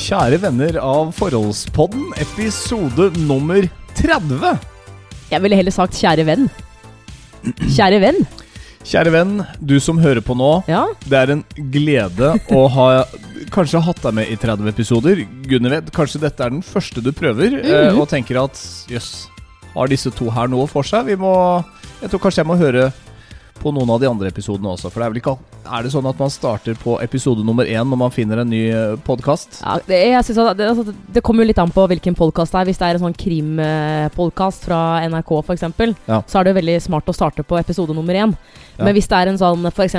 Kjære venner av Forholdspodden, episode nummer 30. Jeg ville heller sagt kjære venn. Kjære venn. Kjære venn, du som hører på nå. Ja. Det er en glede å ha kanskje hatt deg med i 30 episoder. Gunneved, kanskje dette er den første du prøver, eh, og tenker at jøss, har disse to her noe for seg? Vi må Jeg tror kanskje jeg må høre på noen av de andre episodene også. For det er vel ikke Er det sånn at man starter på episode nummer én når man finner en ny podkast? Ja, det, jeg synes at det, altså, det kommer jo litt an på hvilken podkast det er. Hvis det er en sånn krimpodkast fra NRK f.eks., Ja. så er det jo veldig smart å starte på episode nummer én. Ja. Men hvis det er en sånn f.eks.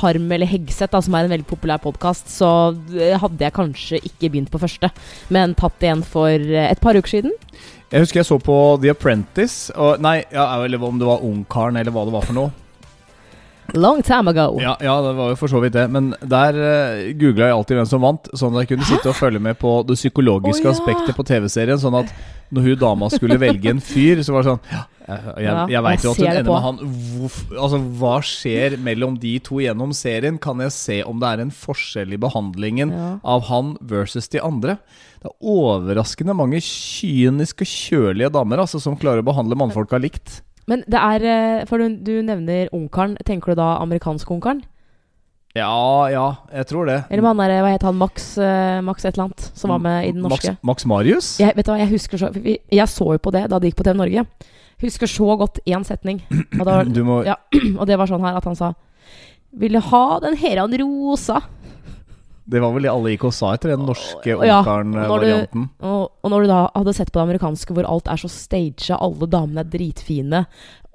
Harm eller Hegseth, som er en veldig populær podkast, så eh, hadde jeg kanskje ikke begynt på første, men tatt igjen for eh, et par uker siden. Jeg husker jeg så på The Apprentice. Og, nei, ja, eller om det var Ungkaren, eller hva det var for noe. Long time ago. Ja, ja, det var jo for så vidt det. Men der uh, googla jeg alltid hvem som vant, sånn at jeg kunne sitte og følge med på det psykologiske oh, ja. aspektet på TV-serien. Sånn at når hun dama skulle velge en fyr, så var det sånn ja, Jeg, jeg, jeg veit jo at hun ender med han hvorf, Altså, Hva skjer mellom de to gjennom serien? Kan jeg se om det er en forskjell i behandlingen av han versus de andre? Det er overraskende mange kyniske, kjølige damer altså, som klarer å behandle mannfolka likt. Men det er eh, For du, du nevner ungkaren. Tenker du da amerikansk ungkaren? Ja, ja, jeg tror det. Eller han der, hva het han, Max, eh, Max et eller annet, som var med i den norske? Max, Max Marius? Jeg, vet du hva, jeg husker så Jeg så jo på det da det gikk på TV Norge. Husker så godt én setning. Og, da, Du må ja, og det var sånn her at han sa Vil du ha den heran rosa? Det var vel det alle gikk og sa etter den norske Ja, Ungkaren-varianten. Og, og når du da hadde sett på det amerikanske hvor alt er så staged, alle damene er dritfine,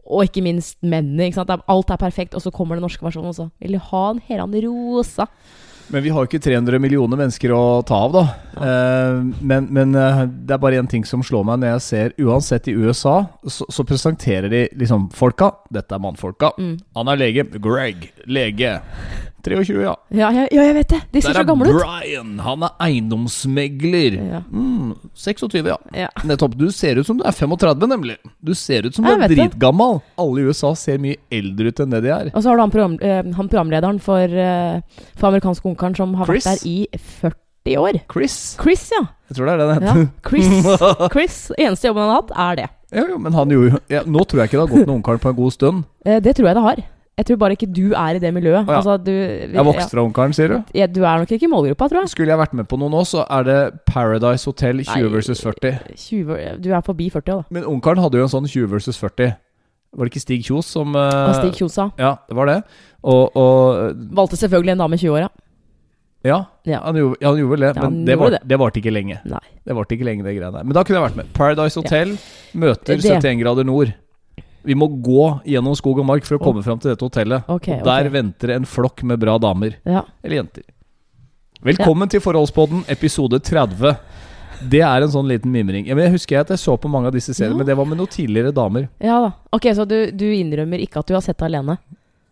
og ikke minst mennene, ikke alt er perfekt, og så kommer den norske versjonen og så Vil du ha en heran rosa? Men vi har jo ikke 300 millioner mennesker å ta av, da. Eh, men men eh, det er bare én ting som slår meg når jeg ser Uansett i USA, så, så presenterer de liksom folka. Dette er mannfolka. Mm. Han er lege. Greg. Lege. 23, ja. Ja, ja, ja, jeg vet det! De ser Der så er gamle ut. Brian. Han er eiendomsmegler. Ja. Mm, 26, ja. Ja. Nettopp. Du ser ut som du er 35, nemlig. Du ser ut som du er det. dritgammal. Alle i USA ser mye eldre ut enn det de er. Og så har du han, program, eh, han programlederen for, eh, for amerikansk ungkaren som har Chris? vært der i 40 år. Chris. Chris, ja. Jeg tror det er det den ja. heter. Chris. Chris. Eneste jobben han har hatt, er det. Ja, jo, men han gjorde jo ja, Nå tror jeg ikke det har gått med ungkaren på en god stund. Eh, det tror jeg det har. Jeg tror bare ikke du er i det miljøet. Oh, ja. Altså, du, Jeg vokste fra ungkaren, sier du? ja, du er nok ikke i målgruppa, tror jeg. Skulle jeg vært med på noe nå, så er det Paradise Hotel 20 Nei. versus 40. 20, du er forbi 40 da. Men ungkaren hadde jo en sånn 20 versus 40. Var det ikke Stig Kjos som uh, Stig Kjos, Ja, det var det. Og, og valgte selvfølgelig en dame i 20-åra. Ja, Ja. han gjorde, ja, han gjorde vel det. Ja, Men det, var, det. det varte ikke lenge. Nei. Det varte ikke lenge, det greiene der. Men da kunne jeg vært med. Paradise Hotel møter 71 grader nord. Vi må gå gjennom skog og mark for å komme fram til dette hotellet. Okay, og der okay. venter en flokk med bra damer. Ja. Eller jenter. Velkommen til Forholdspodden, episode 30. Det er en sånn liten mimring. Ja, jeg husker at jeg så på mange av disse seriene, Ja. men det var med noen tidligere damer. ja da. Ok, så du, du innrømmer ikke at du har sett det alene?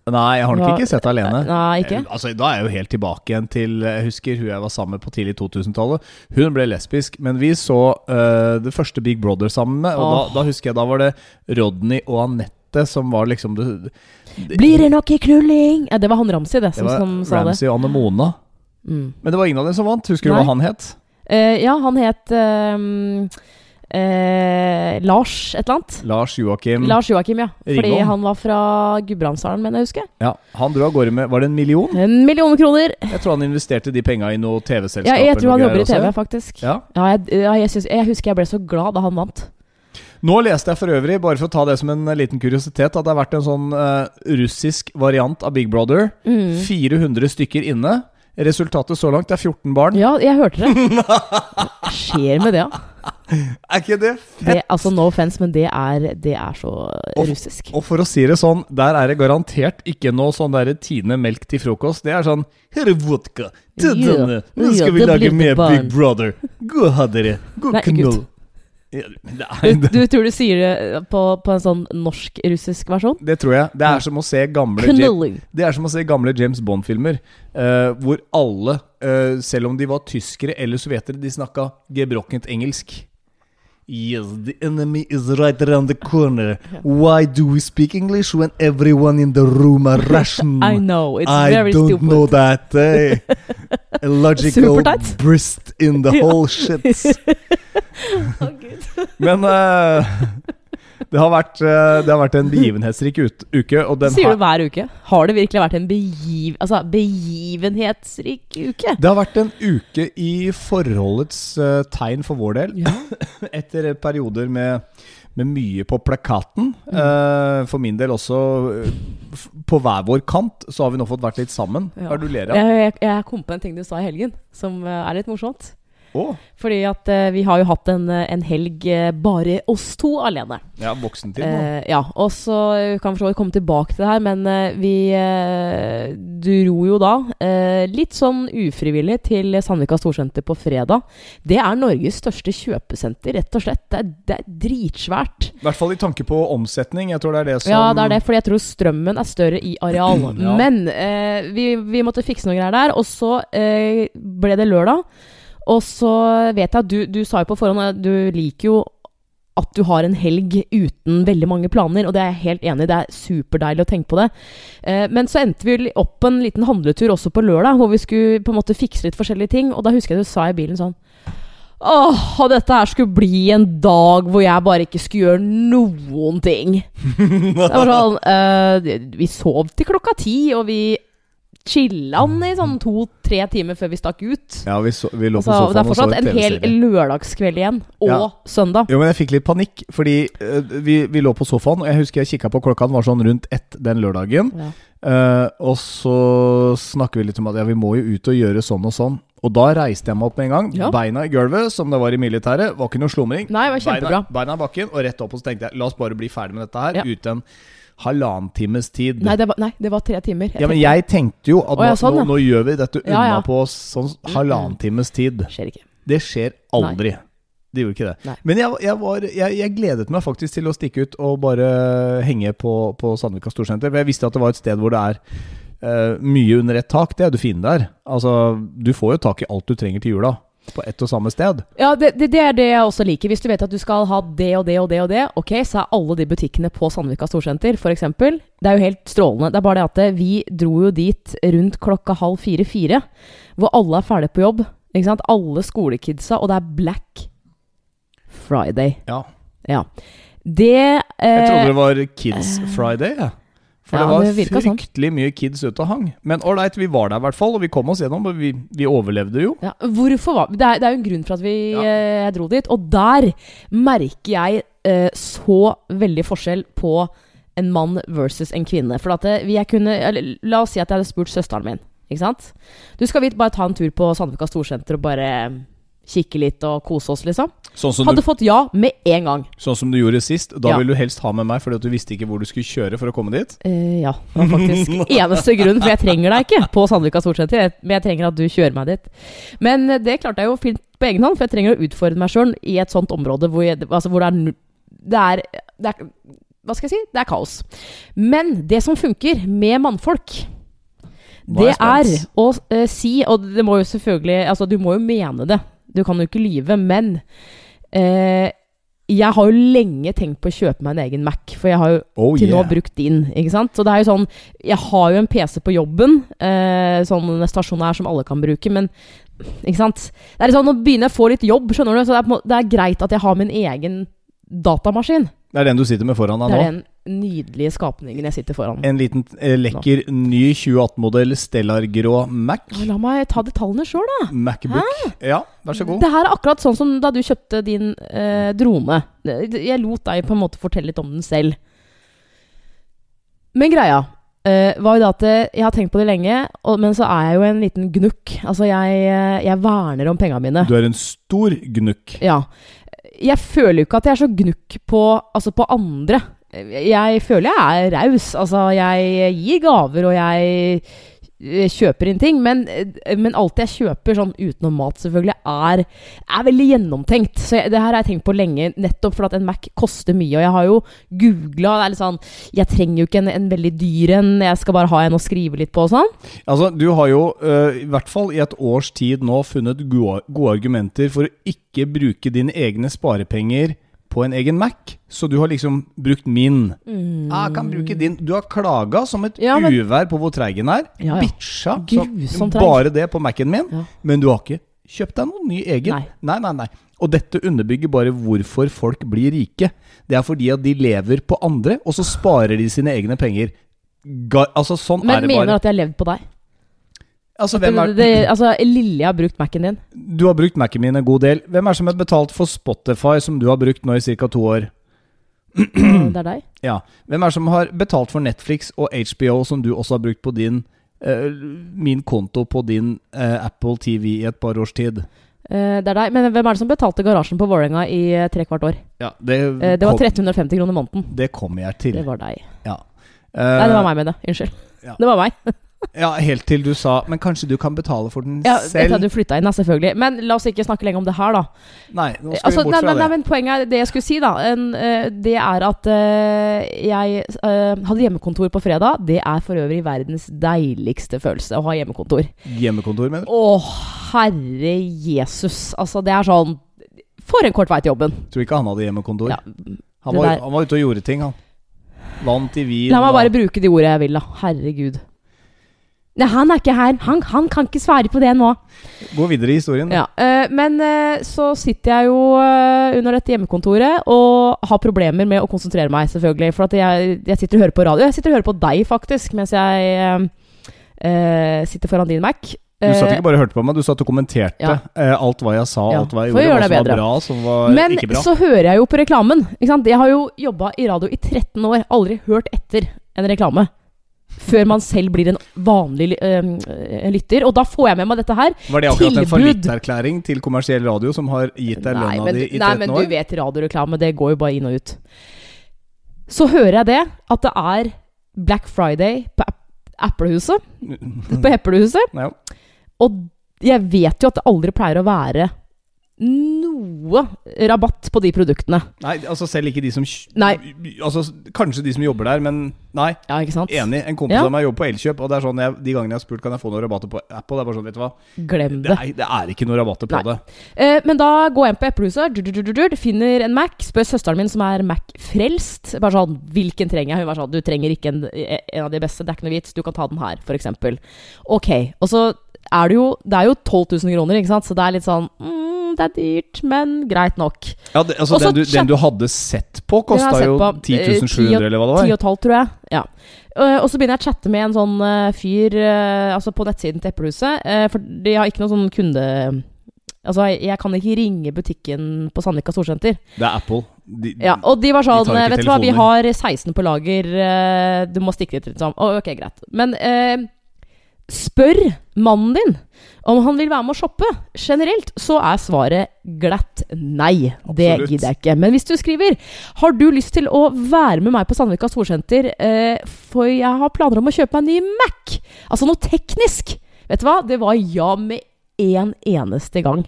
Nei, jeg har nok ikke sett alene. Nei, ikke? Eh, Altså, Da er jeg jo helt tilbake igjen til Jeg husker hun jeg var sammen med på tidlig 2000-tallet. Hun ble lesbisk, men vi så uh, det første Big Brother sammen med. Og oh. da, da husker jeg da var det Rodney og Anette som var liksom det, det, Blir det noe knulling? Ja, det var han Ramsi, det, som, det som sa det. Ramsi og Anne Mona. Mm. Men det var ingen av dem som vant. Husker du Nei. hva han het? Uh, ja, han het ehm, eh, Lars et eller annet. Lars Joakim. Lars Joakim, ja. Fordi Ringholm. han var fra Gudbrandsdalen, mener jeg å huske. Ja, Han dro av gårde med Var det en million? En million kroner! Jeg tror han investerte de penga i noe TV-selskap. Ja, jeg tror han jobber i TV, også. faktisk. Ja. Ja, jeg, ja, jeg, synes, jeg husker jeg ble så glad da han vant. Nå leste jeg for øvrig, bare for å ta det som en liten kuriositet, at det har vært en sånn uh, russisk variant av Big Brother. Mm. 400 stykker inne. Resultatet så langt er 14 barn. Ja, jeg hørte det. Hva skjer med det, da? Er ikke det Det, altså, no offense, men det er, det er så russisk. Og for å si det sånn, der er det garantert ikke noe sånn derre Tine melk til frokost. Det er sånn Her er vodka. Til Ja, denne. Nå ja, skal vi lage mer barn. Big Brother. God og ha dere. God knull. Du, du tror du sier det på, på en sånn norsk-russisk versjon? det tror jeg. Det er som å se gamle James, Det er som å se gamle James Bond-filmer. uh, hvor alle, uh, selv om de var tyskere eller sovjetere, de snakka gebrokkent engelsk. Yes, the enemy is right around the corner. Why do we speak English when everyone in the room are Russian? I know, it's I very don't stupid. know that. eh. Illogical Supertight. brist in the whole shit. Men eh, det, har vært, eh, det har vært en begivenhetsrik ut, uke, og den Sier du hver uke? Har det virkelig vært en begiv, altså, begivenhetsrik uke? Det har vært en uke i forholdets uh, tegn for vår del. Ja. Etter perioder med, med mye på plakaten. Mm. Uh, for min del også uh, på hver vår kant, så har vi nå fått vært litt sammen. Ja. Hva er det du ler av? Jeg, jeg, jeg kom på en ting du sa i helgen, som er litt morsomt. Å, Fordi at uh, vi har jo hatt en, eh, en helg eh, bare oss to alene. ja, voksentid nå. Uh, ja, og så kan vi komme tilbake til det her, men vi dro jo da litt sånn ufrivillig til Sandvika Storsenter på fredag. Det er Norges største kjøpesenter, rett og slett. Det er, det er dritsvært. I hvert fall i tanke på omsetning. Jeg tror det er det som Ja, det er det, fordi jeg tror strømmen er større i areal. Ja. Men vi, vi måtte fikse noen greier der, og så ble det lørdag. Og så vet jeg at du, du sa jo på forhånd at du liker jo at du har en helg uten veldig mange planer, og det er jeg helt enig i. Det er superdeilig å tenke på det. Eh, men så endte vi opp på en liten handletur også på lørdag, hvor vi skulle på en måte fikse litt forskjellige ting. Og da husker jeg du sa i bilen sånn Åh, og dette her skulle bli en dag hvor jeg bare ikke skulle gjøre noen ting. Det var sånn eh, Vi sov til klokka ti, og vi chilla'n i sånn to-tre timer før vi stakk ut. Ja, vi, så, vi lå på Altså, det er sofaen fortsatt en hel lørdagskveld igjen, og Ja. søndag. Jo, men jeg fikk litt panikk, fordi uh, vi, vi lå på sofaen, og jeg husker jeg kikka på klokka, den var sånn rundt ett den lørdagen. Ja. Uh, og så snakker vi litt om at ja, vi må jo ut og gjøre sånn og sånn. Og da reiste jeg meg opp med en gang. Ja. Beina i gulvet, som det var i militæret. Var ikke noe slumring. Nei, det var kjempebra. Beina, beina i bakken og rett opp. Og så tenkte jeg la oss bare bli ferdig med dette her Ja. uten halvannen times tid. Nei, det var, nei, det var tre timer. Jeg ja, men jeg tenkte jo at Å, ja, nå, sånn, nå, ja. nå gjør vi dette unna Ja, ja. på sånn halvannen times tid. skjer ikke. Det skjer aldri. Det gjorde ikke det. Nei. Men jeg, jeg, var, jeg, jeg gledet meg faktisk til å stikke ut og bare henge på, på Sandvika Storsenter. For jeg visste at det var et sted hvor det er uh, mye under ett tak. Det er det fine der. Altså, du får jo tak i alt du trenger til jula på ett og samme sted. Ja, det, det, det er det jeg også liker. Hvis du vet at du skal ha det og det og det og det, ok, så er alle de butikkene på Sandvika Storsenter, f.eks. Det er jo helt strålende. Det er bare det at eh, vi dro jo dit rundt klokka halv fire-fire, hvor alle er ferdige på jobb. Ikke sant? Alle skolekidsa, og det er Black Friday. Ja. Ja. Det Jeg eh, trodde det var Kids Friday, jeg. For ja, det var det fryktelig sånn. mye kids ute og hang. Men ålreit, vi var der i hvert fall, og vi kom oss gjennom. Og vi, vi overlevde jo. Ja, hvorfor var det er, det er jo en grunn for at vi Ja. eh, dro dit. Og der merker jeg eh, så veldig forskjell på en mann versus en kvinne. For at det, jeg kunne eller, La oss si at jeg hadde spurt søsteren min. Ikke sant? Du skal vi bare ta en tur på Sandvika Storsenter og bare kikke litt og kose oss, liksom? Sånn som, Hadde du, fått ja med en gang. sånn som du gjorde sist. Da Ja. ville du helst ha med meg fordi at du visste ikke hvor du skulle kjøre for å komme dit. Uh, ja. Det var faktisk eneste grunn, for jeg trenger deg ikke på Sandvika Storsenter. Men jeg trenger at du kjører meg dit. Men eh, det klarte jeg jo fint på egen hånd, for jeg trenger å utfordre meg sjøl i et sånt område hvor, jeg, altså hvor det, er, det er Det er Hva skal jeg si? Det er kaos. Men det som funker med mannfolk det er å uh, si, og det må jo selvfølgelig Altså, du må jo mene det. Du kan jo ikke lyve, men eh, jeg har jo lenge tenkt på å kjøpe meg en egen Mac, for jeg har jo Oh til yeah. nå brukt din. Ikke sant? Så det er jo sånn Jeg har jo en PC på jobben, eh, sånn stasjonær som alle kan bruke, men ikke sant? Det er sånn, Nå begynner jeg å få litt jobb, skjønner du, så det er, det er greit at jeg har min egen datamaskin. Det er den du sitter med foran deg Det er den nydelige skapningen jeg sitter foran. En liten eh, lekker ny 2018-modell Stellar grå Mac. La meg ta detaljene sjøl, da. Macbook. Ja, vær så god. Det her er akkurat sånn som da du kjøpte din eh, drone. Jeg lot deg på en måte fortelle litt om den selv. Men greia eh, var jo da at eh, jeg har tenkt på det lenge, og, men så er jeg jo en liten gnukk. Altså, jeg, eh, jeg verner om penga mine. Du er en stor gnukk. Ja. Jeg føler jo ikke at jeg er så gnukk på, altså på andre. Jeg føler jeg er raus. Altså, jeg gir gaver, og jeg eh, kjøper inn ting. Men, eh, men alt jeg kjøper, sånn utenom mat selvfølgelig, er, er veldig gjennomtenkt. Så jeg, det her har jeg tenkt på lenge, nettopp fordi at en Mac koster mye. Og jeg har jo googla. Sånn Jeg trenger jo ikke en, en veldig dyr en, jeg skal bare ha en å skrive litt på og sånn. Altså, Du har jo uh, i hvert fall i et års tid nå funnet gode, gode argumenter for å ikke bruke dine egne sparepenger på en egen Mac, så du har liksom brukt min. Mm. Jeg kan bruke din. Du har klaga som et Ja, men- uvær på hvor treig den er. Ja, ja. Bitcha som bare det på Mac-en min. Ja. Men du har ikke kjøpt deg noen ny egen. Nei. nei, nei. nei. Og dette underbygger bare hvorfor folk blir rike. Det er fordi at de lever på andre, og så sparer de sine egne penger. Ga, altså Sånn Men er det mener du mener at jeg har levd på deg? Altså, hvem er, det, altså, Lilje har brukt Mac-en din. du har brukt Mac-en min en god del. Hvem er det som har betalt for Spotify, som du har brukt nå i ca. to år? Det er deg. Ja. Hvem er det som har betalt for Netflix og HBO, som du også har brukt på din uh, min konto på din uh, Apple TV i et par års tid? Uh, det er deg. Men hvem er det som betalte garasjen på Vålerenga i tre kvart år? Ja, det, det var kom, 1350 kroner måneden. det kommer jeg til. Det var deg. Ja. Nei, det var meg med det. Unnskyld. ja. Det var meg. Ja, helt til du sa Men kanskje du kan betale for den Ja, Etter selv? at du flytta inn, da, selvfølgelig. Men la oss ikke snakke lenger om det her, da. Nei, nå skal Altså, vi bort fra nei, nei, det. men Poenget er det jeg skulle si, da. En, uh, det er at uh, jeg uh, hadde hjemmekontor på fredag. Det er for øvrig verdens deiligste følelse å ha hjemmekontor. Hjemmekontor, mener du? Å, herre Jesus. Altså, det er sånn For en kort vei til jobben. Tror ikke han hadde hjemmekontor. Ja, han, var, han var ute og gjorde ting, han. Vant i Wien. La meg bare bruke de ordene jeg vil, da. Herregud. Nei, han er ikke her. Han, han kan ikke svare på det nå. Gå videre i historien. Ja, eh, men eh, så sitter jeg jo eh, under dette hjemmekontoret og har problemer med å konsentrere meg, selvfølgelig. For jeg, jeg sitter og hører på radio. Jeg sitter og hører på deg, faktisk, mens jeg sitter foran din Mac. Du satt ikke bare og hørte på meg, du satt og kommenterte Ja. alt hva jeg sa, Ja, alt hva jeg gjorde, hva som var bra, som var men ikke bra. så hører jeg jo på reklamen. Jeg har jo jobba i radio i 13 år, aldri hørt etter en reklame. Før man selv blir en vanlig uh, lytter. Og da får jeg med meg dette her. Var det akkurat en tilbud. fallitterklæring til kommersiell radio som har gitt deg Nei, lønna di i 13 år? nei, men du vet radioreklame, det går jo bare inn og ut. Så hører jeg det, at det er Black Friday på Eplehuset. På Eplehuset. Ja. Og jeg vet jo at det aldri pleier å være noe rabatt på de produktene. Nei, altså selv ikke de som Nei. Altså Kanskje de som jobber der, men nei. Ja, ikke sant? Enig. En kompis Ja. av meg jobber på Elkjøp, og det er sånn jeg, de gangene jeg har spurt kan jeg få noen rabatter på Apple, det er bare sånn, vet du hva Glem Det er, det er ikke noen rabatter på Nei. det. Eh, men da går jeg inn på Eplehuset, finner en Mac, spør søsteren min som er Mac-frelst. Bare sånn, hvilken trenger jeg? Hun var sånn, du trenger ikke en, en av de beste, det er ikke noe vits, du kan ta den her, eksempel. Ok, og så er det jo, det er jo 12 000 kroner, ikke sant? Så det er litt sånn, mm, det er dyrt, men greit nok. Ja, det, altså Også den du, den du hadde sett på, kosta jo sett på, eh, 10 700, eller hva det var? 10,5 tror jeg. Ja. Eh, og så begynner jeg å chatte med en sånn eh, fyr eh, altså på nettsiden til Eplehuset. eh, for de har ikke noen sånn kunde... Altså, jeg, kan ikke ringe butikken på Sandvika Storsenter. Det er Apple. De, Ja, og de var sånn de Vet du hva, vi har 16 på lager. eh, Du må stikke dit, liksom. Å, ok, greit. Men eh, spør mannen din om han vil være med å shoppe. Generelt så er svaret glatt nei. Det gidder jeg ikke. Men hvis du skriver Har du lyst til å være med meg på Sandvika Storsenter, eh, for jeg har planer om å kjøpe meg en ny Mac? Altså noe teknisk. Vet du hva? Det var ja med en eneste gang.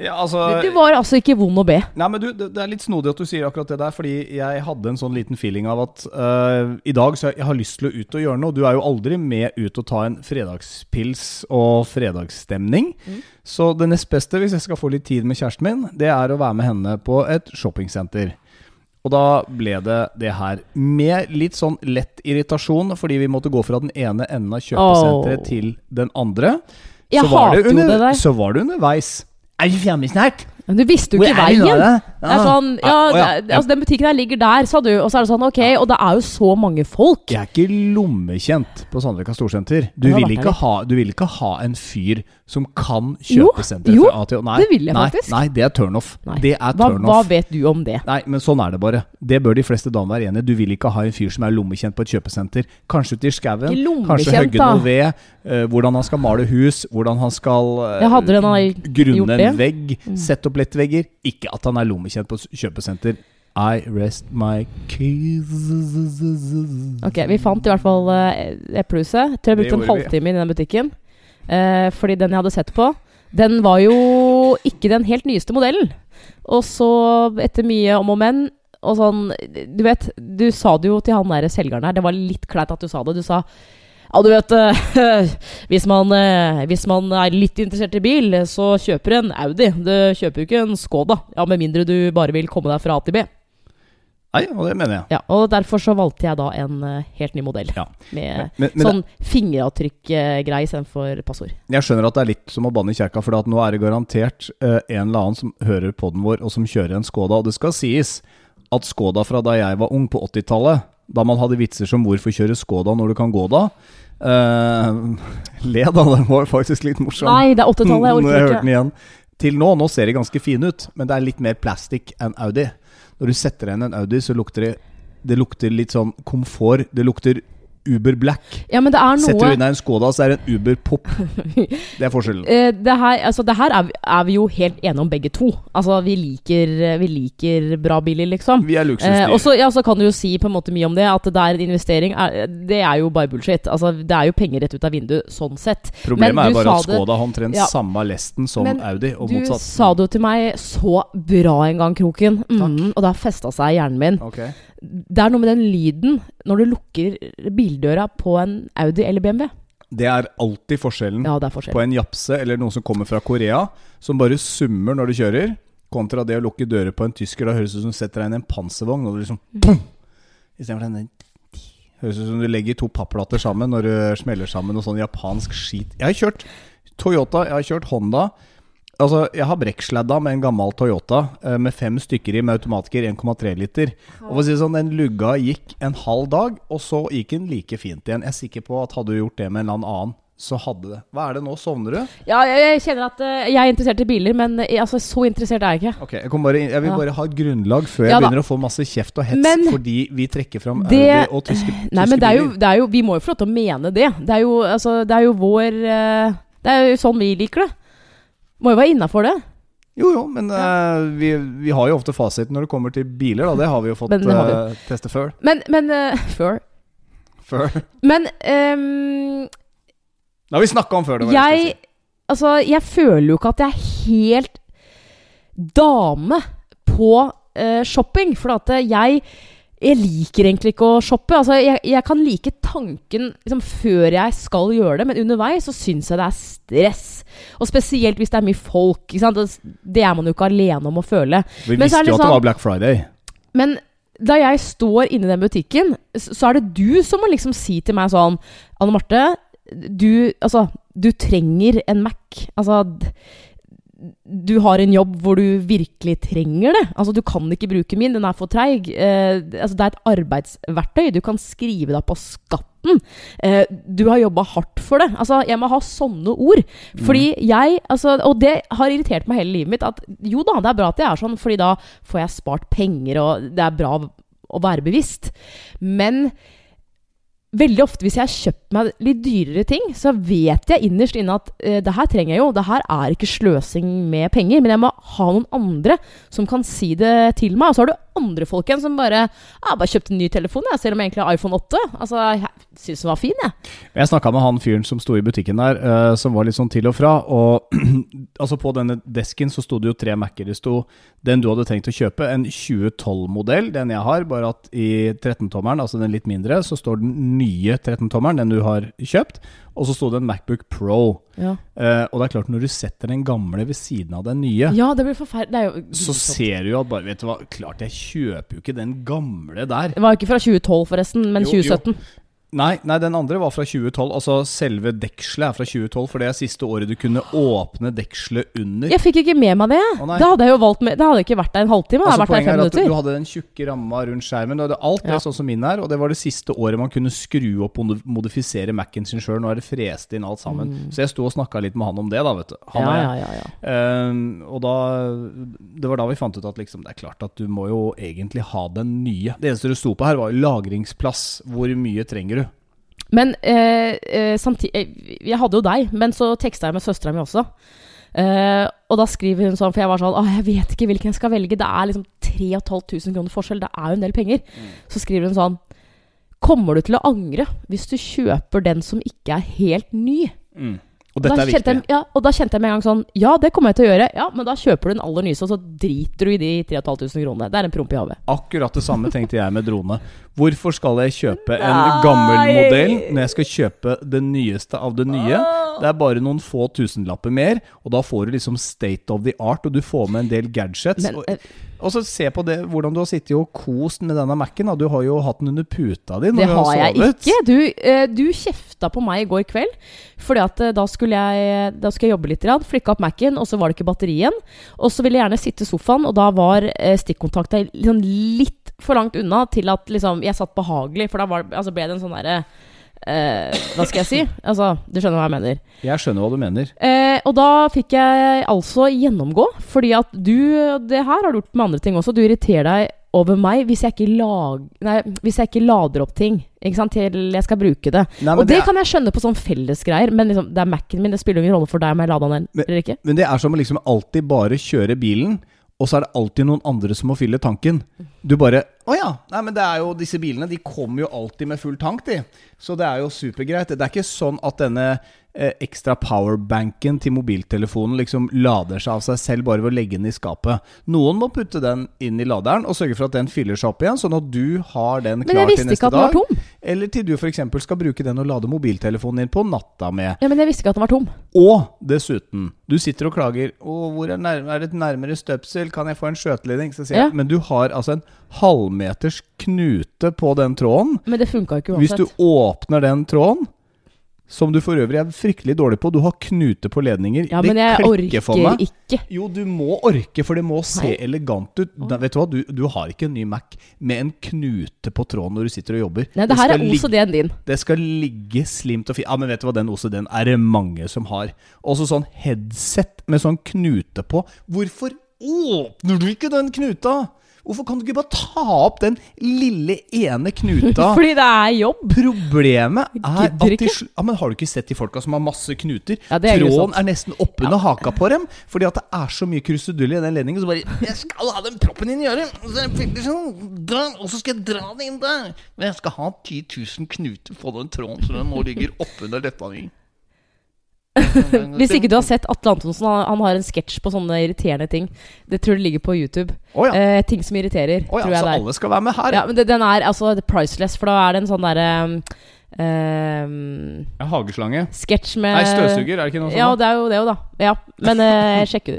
Ja, altså, Du var altså ikke vond å be. Nei, men du, det, det er litt snodig at du sier akkurat det der, fordi jeg hadde en sånn liten feeling av at uh, i dag så jeg, jeg har lyst til å ut og gjøre noe. Du er jo aldri med ut og ta en fredagspils og fredagsstemning. Mm. Så det nest beste, hvis jeg skal få litt tid med kjæresten min, det er å være med henne på et shoppingsenter. Og da ble det det her. Med litt sånn lett irritasjon, fordi vi måtte gå fra den ene enden av kjøpesenteret oh. til den andre. Jeg så hater jo det der. Så var det underveis. Er vi fjerne snart? Men du visste jo ikke veien. Det er sånn, ja, Ah, ja. det er- altså Den butikken her ligger der, sa du. Og så er det sånn, ok, og det er jo så mange folk. Jeg er ikke lommekjent på Sandvika Storsenter. Du vil, ikke ha, du vil ikke ha en fyr som kan kjøpe senteret fra A til Å. Nei, det vil jeg nei, faktisk. Nei, det er turnoff. Det er Hva, hva vet du om det? Nei, men sånn er det bare. Det bør de fleste damer være enig i. Du vil ikke ha en fyr som er lommekjent på et kjøpesenter. Kanskje ute i skauen. Kanskje hogge noe ved. eh, hvordan han skal male hus. Hvordan han skal gjort grunne. Mm. en vegg. Sette opp lettvegger. Ikke at han er lommekjent på kjøpesenter. I rest my keys Ok, Vi fant i hvert fall uh, Eplehuset. Tror jeg brukte en halvtime i den butikken. Eh, fordi den jeg hadde sett på, den var jo ikke den helt nyeste modellen. Og så, etter mye om og men og sånn Du vet, du sa det jo til han der selgeren her. Det var litt kleint at du sa det. Du sa Ja, du vet eh, hvis, man, eh, hvis man er litt interessert i bil, så kjøper en Audi. Du kjøper jo ikke en Skoda. Ja, Med mindre du bare vil komme deg fra A til B. Nei, og det mener jeg. Ja, Og derfor så valgte jeg da en eh, helt ny modell. Ja. Med Men, men sånn fingeravtrykkgreie istedenfor passord. jeg skjønner at det er litt som å banne i kjerka, for nå er det garantert en eller annen som hører podden vår, og som kjører en Skoda. Og det skal sies at Skoda fra da jeg var ung på 80-tallet, da man hadde vitser som 'hvorfor kjøre Skoda når du kan gå da', eh, Le, da. Den var faktisk litt morsom. Nei, det er 80-tallet. Jeg jeg orker ikke. igjen. Til nå, nå ser de ganske fine ut, men det er litt mer plastikk enn Audi. Når du setter igjen en Audi, så lukter det Det lukter litt sånn komfort. Det lukter Uber Black. Ja, men det er noe... Setter du inn en Skoda, så er det en Uber Pop. Det er forskjellen. Eh, det her, altså, det her er, vi, er vi jo helt enige om begge to. Altså, vi liker, vi liker bra biler, liksom. Vi er Eh, luksusdyr. og så ja, kan du jo si på en måte mye om det, at det er en investering. Er, det er jo bare bullshit. Altså, det er jo penger rett ut av vinduet, sånn sett. Problemet men er du bare at Skoda har omtrent Ja. samme lesten som Men Audi, og Du motsatt. sa det jo til meg så bra en gang, Kroken. Mm, og det har festa seg i hjernen min. Okay. Det er noe med den lyden når du lukker bildøra på en Audi eller BMW. Det er alltid forskjellen Ja, er forskjellen, på en japse eller noen som kommer fra Korea, som bare summer når du kjører, kontra det å lukke dører på en tysker. Da høres det ut som du setter deg inn i en panservogn, og du liksom boom! Istedenfor den Høres ut som du legger to papplater sammen når du smeller sammen noe sånn japansk skit. Jeg har kjørt Toyota, jeg har kjørt Honda. Altså, jeg har brekksladda med en gammel Toyota eh, med fem stykker i med automatiker 1,3 liter. Og for å si sånn, Den lugga gikk en halv dag, og så gikk den like fint igjen. Jeg er sikker på at hadde du gjort det med en eller annen, så hadde det. Hva er det nå? Sovner du? Ja, jeg, kjenner at eh, jeg er interessert i biler, men eh, altså, så interessert er jeg ikke. Ok, jeg, bare, jeg vil bare ha et grunnlag før jeg Ja begynner å få masse kjeft og hets Men fordi vi trekker fram det- Audi og tyske, tyske Nei, men det er, jo, det er jo Vi må jo få lov til å mene det. Det er jo, altså, det er jo vår Det er jo sånn vi liker det. Må jo være innafor det. Jo, jo, men eh, vi, vi har jo ofte fasiten når det kommer til biler, da. Det har vi jo fått det vi. eh, teste før. Men, men uh, Før. før. Men um, Det har vi snakka om før. Det var det jeg Altså, jeg føler jo ikke at jeg er helt dame på shopping. For at jeg jeg liker egentlig ikke å shoppe. Altså, jeg, jeg kan like tanken liksom, før jeg skal gjøre det, men underveis så syns jeg det er stress. Og spesielt hvis det er mye folk. Sant? Det, er man jo ikke alene om å føle. Vi Men visste jo at det sånn- var Black Friday. Men da jeg står inne i den butikken, så er det du som må liksom si til meg sånn Anne Marte, du, altså, du trenger en Mac. Altså du har en jobb hvor du virkelig trenger det. Altså, du kan ikke bruke min, den er for treig. Eh, altså, det er et arbeidsverktøy. Du kan skrive deg på skatten. Eh, du har jobba hardt for det. Altså, jeg må ha sånne ord. Fordi jeg altså, Og det har irritert meg hele livet mitt. At jo da, det er bra at jeg er sånn, Fordi da får jeg spart penger, og det er bra å være bevisst. Men veldig ofte hvis jeg har kjøpt meg litt dyrere ting, så vet jeg innerst inne at eh, det her trenger jeg jo. Det her er ikke sløsing med penger, men jeg må ha noen andre som kan si det til meg. Og så har du andre folk igjen som bare ja, 'Bare kjøpte en ny telefon, jeg, selv om jeg egentlig har iPhone 8'. Altså, jeg syns den var fin, jeg. Jeg snakka med han fyren som sto i butikken der, uh, som var litt sånn til og fra. Og altså på denne desken så sto det jo tre Mac-er. Det sto den du hadde tenkt å kjøpe, en 2012-modell, den jeg har, bare at i 13-tommeren, altså den litt mindre, så står den nye 13-tommeren, den du har kjøpt. Og så sto det en Macbook Pro. Ja, Eh, og det er klart, når du setter den gamle ved siden av den nye, ja det blir forferdelig. Er så ser du jo at bare Vet du hva, klart jeg kjøper jo ikke den gamle der. Det var ikke fra 2012, forresten, men Jo, jo. 2017. Nei, nei, den andre var fra 2012. Altså selve dekselet er fra 2012, for det er siste året du kunne åpne dekselet under. Jeg fikk ikke med meg det. Å, nei. da hadde jeg jo valgt med, Da hadde jeg ikke vært der en halvtime. Altså, vært der fem minutter. Du hadde den tjukke ramma rundt skjermen. Du hadde alt det Ja. sånn som min er, og det var det siste året man kunne skru opp og modifisere Mac-en sin sjøl. Nå er det frest inn alt sammen. Så jeg sto og snakka litt med han om det, da, vet du. Han Mm. ja, og ja, jeg. ja. Ehm, og da Det var da vi fant ut at liksom, det er klart at du må jo egentlig ha den nye. Det eneste du sto på her, var lagringsplass. Hvor mye trenger du? Men eh, eh, samtidig Jeg hadde jo deg, men så teksta jeg med søstera mi også. Eh, og da skriver hun sånn, for jeg var sånn Å, jeg vet ikke hvilken jeg skal velge. Det er liksom 3500 kroner forskjell. Det er jo en del penger. Så skriver hun sånn Kommer du til å angre hvis du kjøper den som ikke er helt ny? Mm. Og dette da. Jeg, ja, og da kjente jeg med en gang sånn Ja, det kommer jeg til å gjøre. Ja, men da kjøper du den aller nyeste, og så driter du i de 3500 kronene. Det er en promp i havet. Akkurat det samme tenkte jeg med drone. Hvorfor skal jeg kjøpe en Nei. gammel modell når jeg skal kjøpe det nyeste av det nye? Det er bare noen få tusenlapper mer, og da får du liksom state of the art, og du får med en del gadgets. Men, og, eh, og så se på det, hvordan du har sittet og kost med denne Mac-en. Du har jo hatt den under puta di når Det du har har jeg ikke. Du, eh, du kjefta på meg i går kveld. Fordi at eh, da skulle jeg, da skulle jeg jobbe litt. Flikka opp Mac-en, og så var det ikke batteri igjen. Og så ville jeg gjerne sitte i sofaen, og da var eh, stikkontakta liksom litt for langt unna til at liksom, jeg satt behagelig. For da var, altså ble det en sånn derre eh, Hva skal jeg si? Altså, du skjønner hva jeg mener. Jeg skjønner hva du mener. Eh, og da fikk jeg altså gjennomgå, fordi at du Det her har du gjort med andre ting også. Du irriterer deg over meg hvis jeg ikke, lag, nei, hvis jeg ikke lader opp ting ikke sant, til jeg skal bruke det. Nei, og det, det er- kan jeg skjønne på sånn fellesgreier, men liksom, det er Mac-en min. Det spiller ingen rolle for deg om jeg lader den eller ikke. Men det er som å liksom alltid bare kjøre bilen, og så er det alltid noen andre som må fylle tanken. Du bare Å ja. Nei, men det er jo disse bilene, de kommer jo alltid med full tank, de. Så det er jo supergreit. Det er ikke sånn at denne eh, ekstra powerbanken til mobiltelefonen liksom lader seg av seg selv bare ved å legge den i skapet. Noen må putte den inn i laderen og sørge for at den fyller seg opp igjen, sånn at du har den klar til neste dag. Men jeg visste ikke at den var tom. Eller til du f.eks. skal bruke den og lade mobiltelefonen din på natta med. Ja, Men jeg visste ikke at den var tom. Og dessuten, du sitter og klager Å, hvor er, nærmere, er det et nærmere støpsel? Kan jeg få en skjøteledning? Så sier Ja. men du har altså en halvmeters knute på den tråden. Men det funka ikke Hvis du åpner den tråden, som du for øvrig er fryktelig dårlig på Du har knute på ledninger. Ja, det men jeg orker for meg. ikke. Jo, du må orke, for det må se Nei. elegant ut. Da, vet du hva, du, du har ikke en ny Mac med en knute på tråden når du sitter og jobber. Nei, det her er OCD-en din. det skal ligge slimt og fint. Ja, men vet du hva, den OCD-en er det mange som har. Også sånn headset med sånn knute på. Hvorfor åpner du ikke den knuta? Hvorfor kan du ikke bare ta opp den lille ene knuta? Fordi det er jobb. Problemet er at de ja, men Har du ikke sett de folka som har masse knuter? Ja, er Tråden er nesten oppunder haka på dem. Fordi at det er så mye krusedull i den ledningen. Så bare 'Jeg skal ha den proppen inn i øret!' Og så sånn, og så skal jeg dra den inn der. Men jeg skal ha 10 000 knuter på den tråden, så den nå ligger oppunder leppa mi. Hvis ikke du har sett Atle Antonsen, han, han har en sketsj på sånne irriterende ting. Det tror jeg ligger på YouTube. Oh, ja. Eh, ting som irriterer, Oh, ja, tror jeg så det er. alle skal være med her? Ja, men det, den er altså priceless, for da er det en sånn derre um, Ja, hageslange. Sketsj med Nei, støvsuger, er det ikke noe sånt? Ja, det er jo det jo da. Ja. Men uh, sjekk,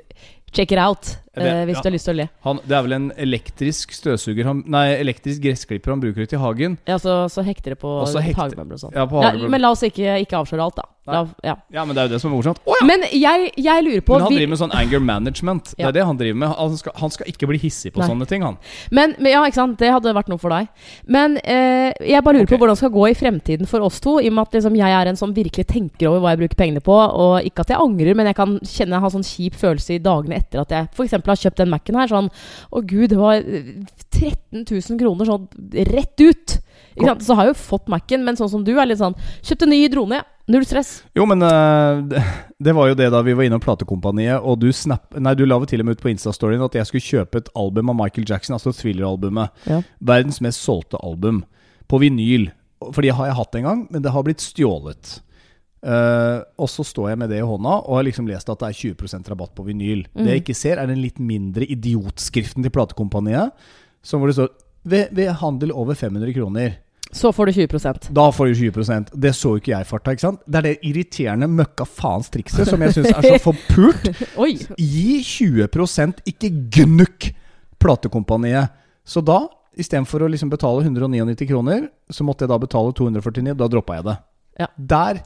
check it out vet, eh, hvis ja. du har lyst til å le. Han, det er vel en elektrisk støvsuger han, Nei, elektrisk gressklipper han bruker ute i hagen. Ja, så, så hekter det på hagemøbler og sånn. Ja, på Ja, men la oss ikke, ikke avsløre alt, da. La, ja. Ja, men det er jo det som er morsomt. Oh, ja! Men jeg, jeg lurer på Men han vi- driver med sånn anger management. Det er det han driver med. Han skal, han skal ikke bli hissig på Nei. sånne ting, han. Men, men ja, ikke sant, det hadde vært noe for deg. Men eh, jeg bare lurer okay. på hvordan det skal gå i fremtiden for oss to. I og med at liksom, jeg er en som virkelig tenker over hva jeg bruker pengene på. Og ikke at jeg angrer, men jeg kan kjenne jeg har sånn kjip følelse i dagene etter at jeg f.eks. har kjøpt den Mac-en her. Sånn Å gud, det var eh, 13 000 kroner sånn rett ut. Så har jeg jo fått Mac-en, men sånn som du er litt sånn Kjøpte ny drone, ja. Null stress. Jo, men eh, det, var jo det da vi var innom platekompaniet, og du snap... Nei, du la vel til og med ut på Insta-storyen at jeg skulle kjøpe et album av Michael Jackson, altså Thriller-albumet. Ja. Verdens mest solgte album. På vinyl. For det har jeg hatt en gang, men det har blitt stjålet. Eh, og så står jeg med det i hånda og har liksom lest at det er 20% rabatt på vinyl. Det jeg ikke ser, er den litt mindre idiotskriften til platekompaniet, som hvor det står ved, ved handel over 500 kroner. Så får du 20% Da får du 20% Det så jo ikke jeg farta. ikke sant? Det er det irriterende møkka faens trikset som jeg syns er så forpult. Gi 20% ikke gnukk platekompaniet. Så da, istedenfor å liksom betale 199 kroner, så måtte jeg da betale 249. Da droppa jeg det. Ja. Der,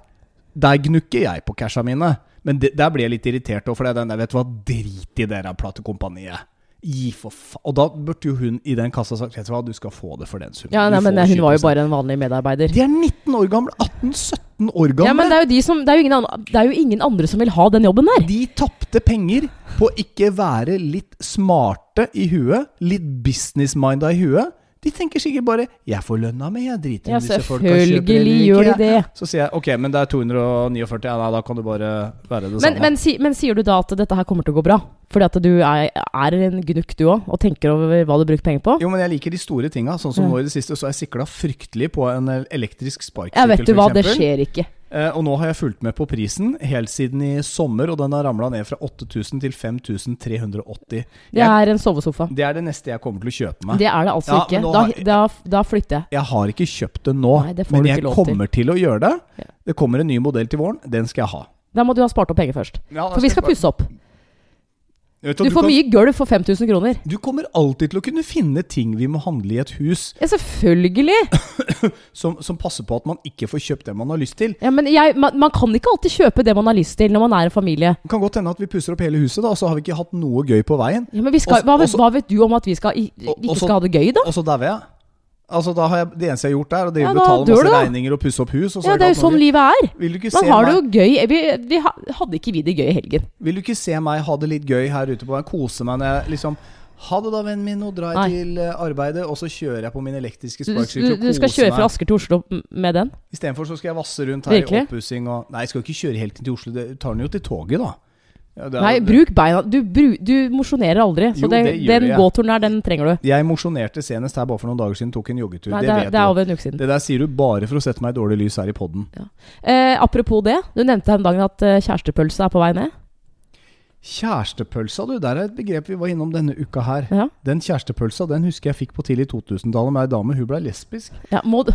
der gnukker jeg på casha mine. Men det, der ble jeg litt irritert òg, for den der, vet du hva, drit i dere platekompaniet. Gi for faen. Og da burde jo hun i den kassa sagt Vet du hva, du skal få det for den summen. Ja, nei, men hun var jo bare en vanlig medarbeider. De er 19 år gamle. 18-17 år gamle. Ja, men det er de som, det er andre, det er jo ingen andre som vil ha den jobben der. De tapte penger på ikke være litt smarte i huet, litt business-minda i huet. De tenker sikkert bare 'Jeg får lønna mi, jeg driter i Ja, om disse folka kjøper eller gjør de det. Så sier jeg 'ok, men det er 249, ja, nei, da kan det bare være det Men, samme'. men, si, men sier du da at dette her kommer til å gå bra? Fordi at du er, er en gnukk du òg, og tenker over hva du bruker penger på? jo, men jeg liker de store tinga. Sånn som Ja. nå i det siste, så har jeg sikla fryktelig på en elektrisk Jeg Ja, vet du hva, det skjer ikke. Eh, og nå har jeg fulgt med på prisen helt siden i sommer, og den har ramla ned fra 8000 til 5380. Det er en sovesofa. Det er det neste jeg kommer til å kjøpe meg. Det er det altså Ja, ikke. Da, da, da flytter jeg. Jeg har ikke kjøpt den nå, Nei, men jeg lov til. kommer til. å gjøre det. Det kommer en ny modell til våren. Den skal jeg ha. Da må du ha spart opp penger først. Ja, For vi skal pusse opp. Du, Du får kan, mye gulv for 5000 kroner. du kommer alltid til å kunne finne ting vi må handle i et hus, Ja, selvfølgelig! som, som passer på at man ikke får kjøpt det man har lyst til. Ja, men jeg, man, man kan ikke alltid kjøpe det man har lyst til når man er en familie. Det kan godt hende at vi pusser opp hele huset, da, og så har vi ikke hatt noe gøy på veien. Ja, men vi skal, Også- hva, vet, også- hva vet du om at vi skal, ikke også- skal ha det gøy, da? Og så dauer jeg. Altså, da har jeg, det eneste jeg har gjort det er å ja, betale masse du, regninger og pusse opp hus. Ja, det er jo sånn livet er. Du Man har det jo gøy. Vi, vi hadde ikke vi det gøy i helgen? Vil du ikke se meg ha det litt gøy her ute på veien? Kose meg når jeg liksom Ha det da, vennen min, nå drar jeg til eh, arbeidet, og så kjører jeg på min elektriske Du, sparkesykkel du, og du skal kjøre fra. Asker til Oslo med den? Istedenfor så skal jeg vasse rundt her Virkelig? i oppussing og Nei, jeg skal ikke kjøre helt til Oslo. Det tar den jo til toget, da. Ja, er- Nei, bruk beina. Du, bru, du mosjonerer aldri. Så Jo, det, det den gåturen der, den trenger du. Jeg mosjonerte senest her bare for noen dager siden. Tok en joggetur. Nei, det, det, det er over en uke siden. Det der sier du bare for å sette meg i dårlig lys her i poden. Eh, apropos det, du nevnte her om dagen at eh, kjærestepølse er på vei ned. Kjærestepølsa, du. Der er et begrep vi var innom denne uka her. Ja. Den kjærestepølsa den husker jeg fikk på tidlig 2000-tallet med ei dame. Hun blei lesbisk. Ja, du-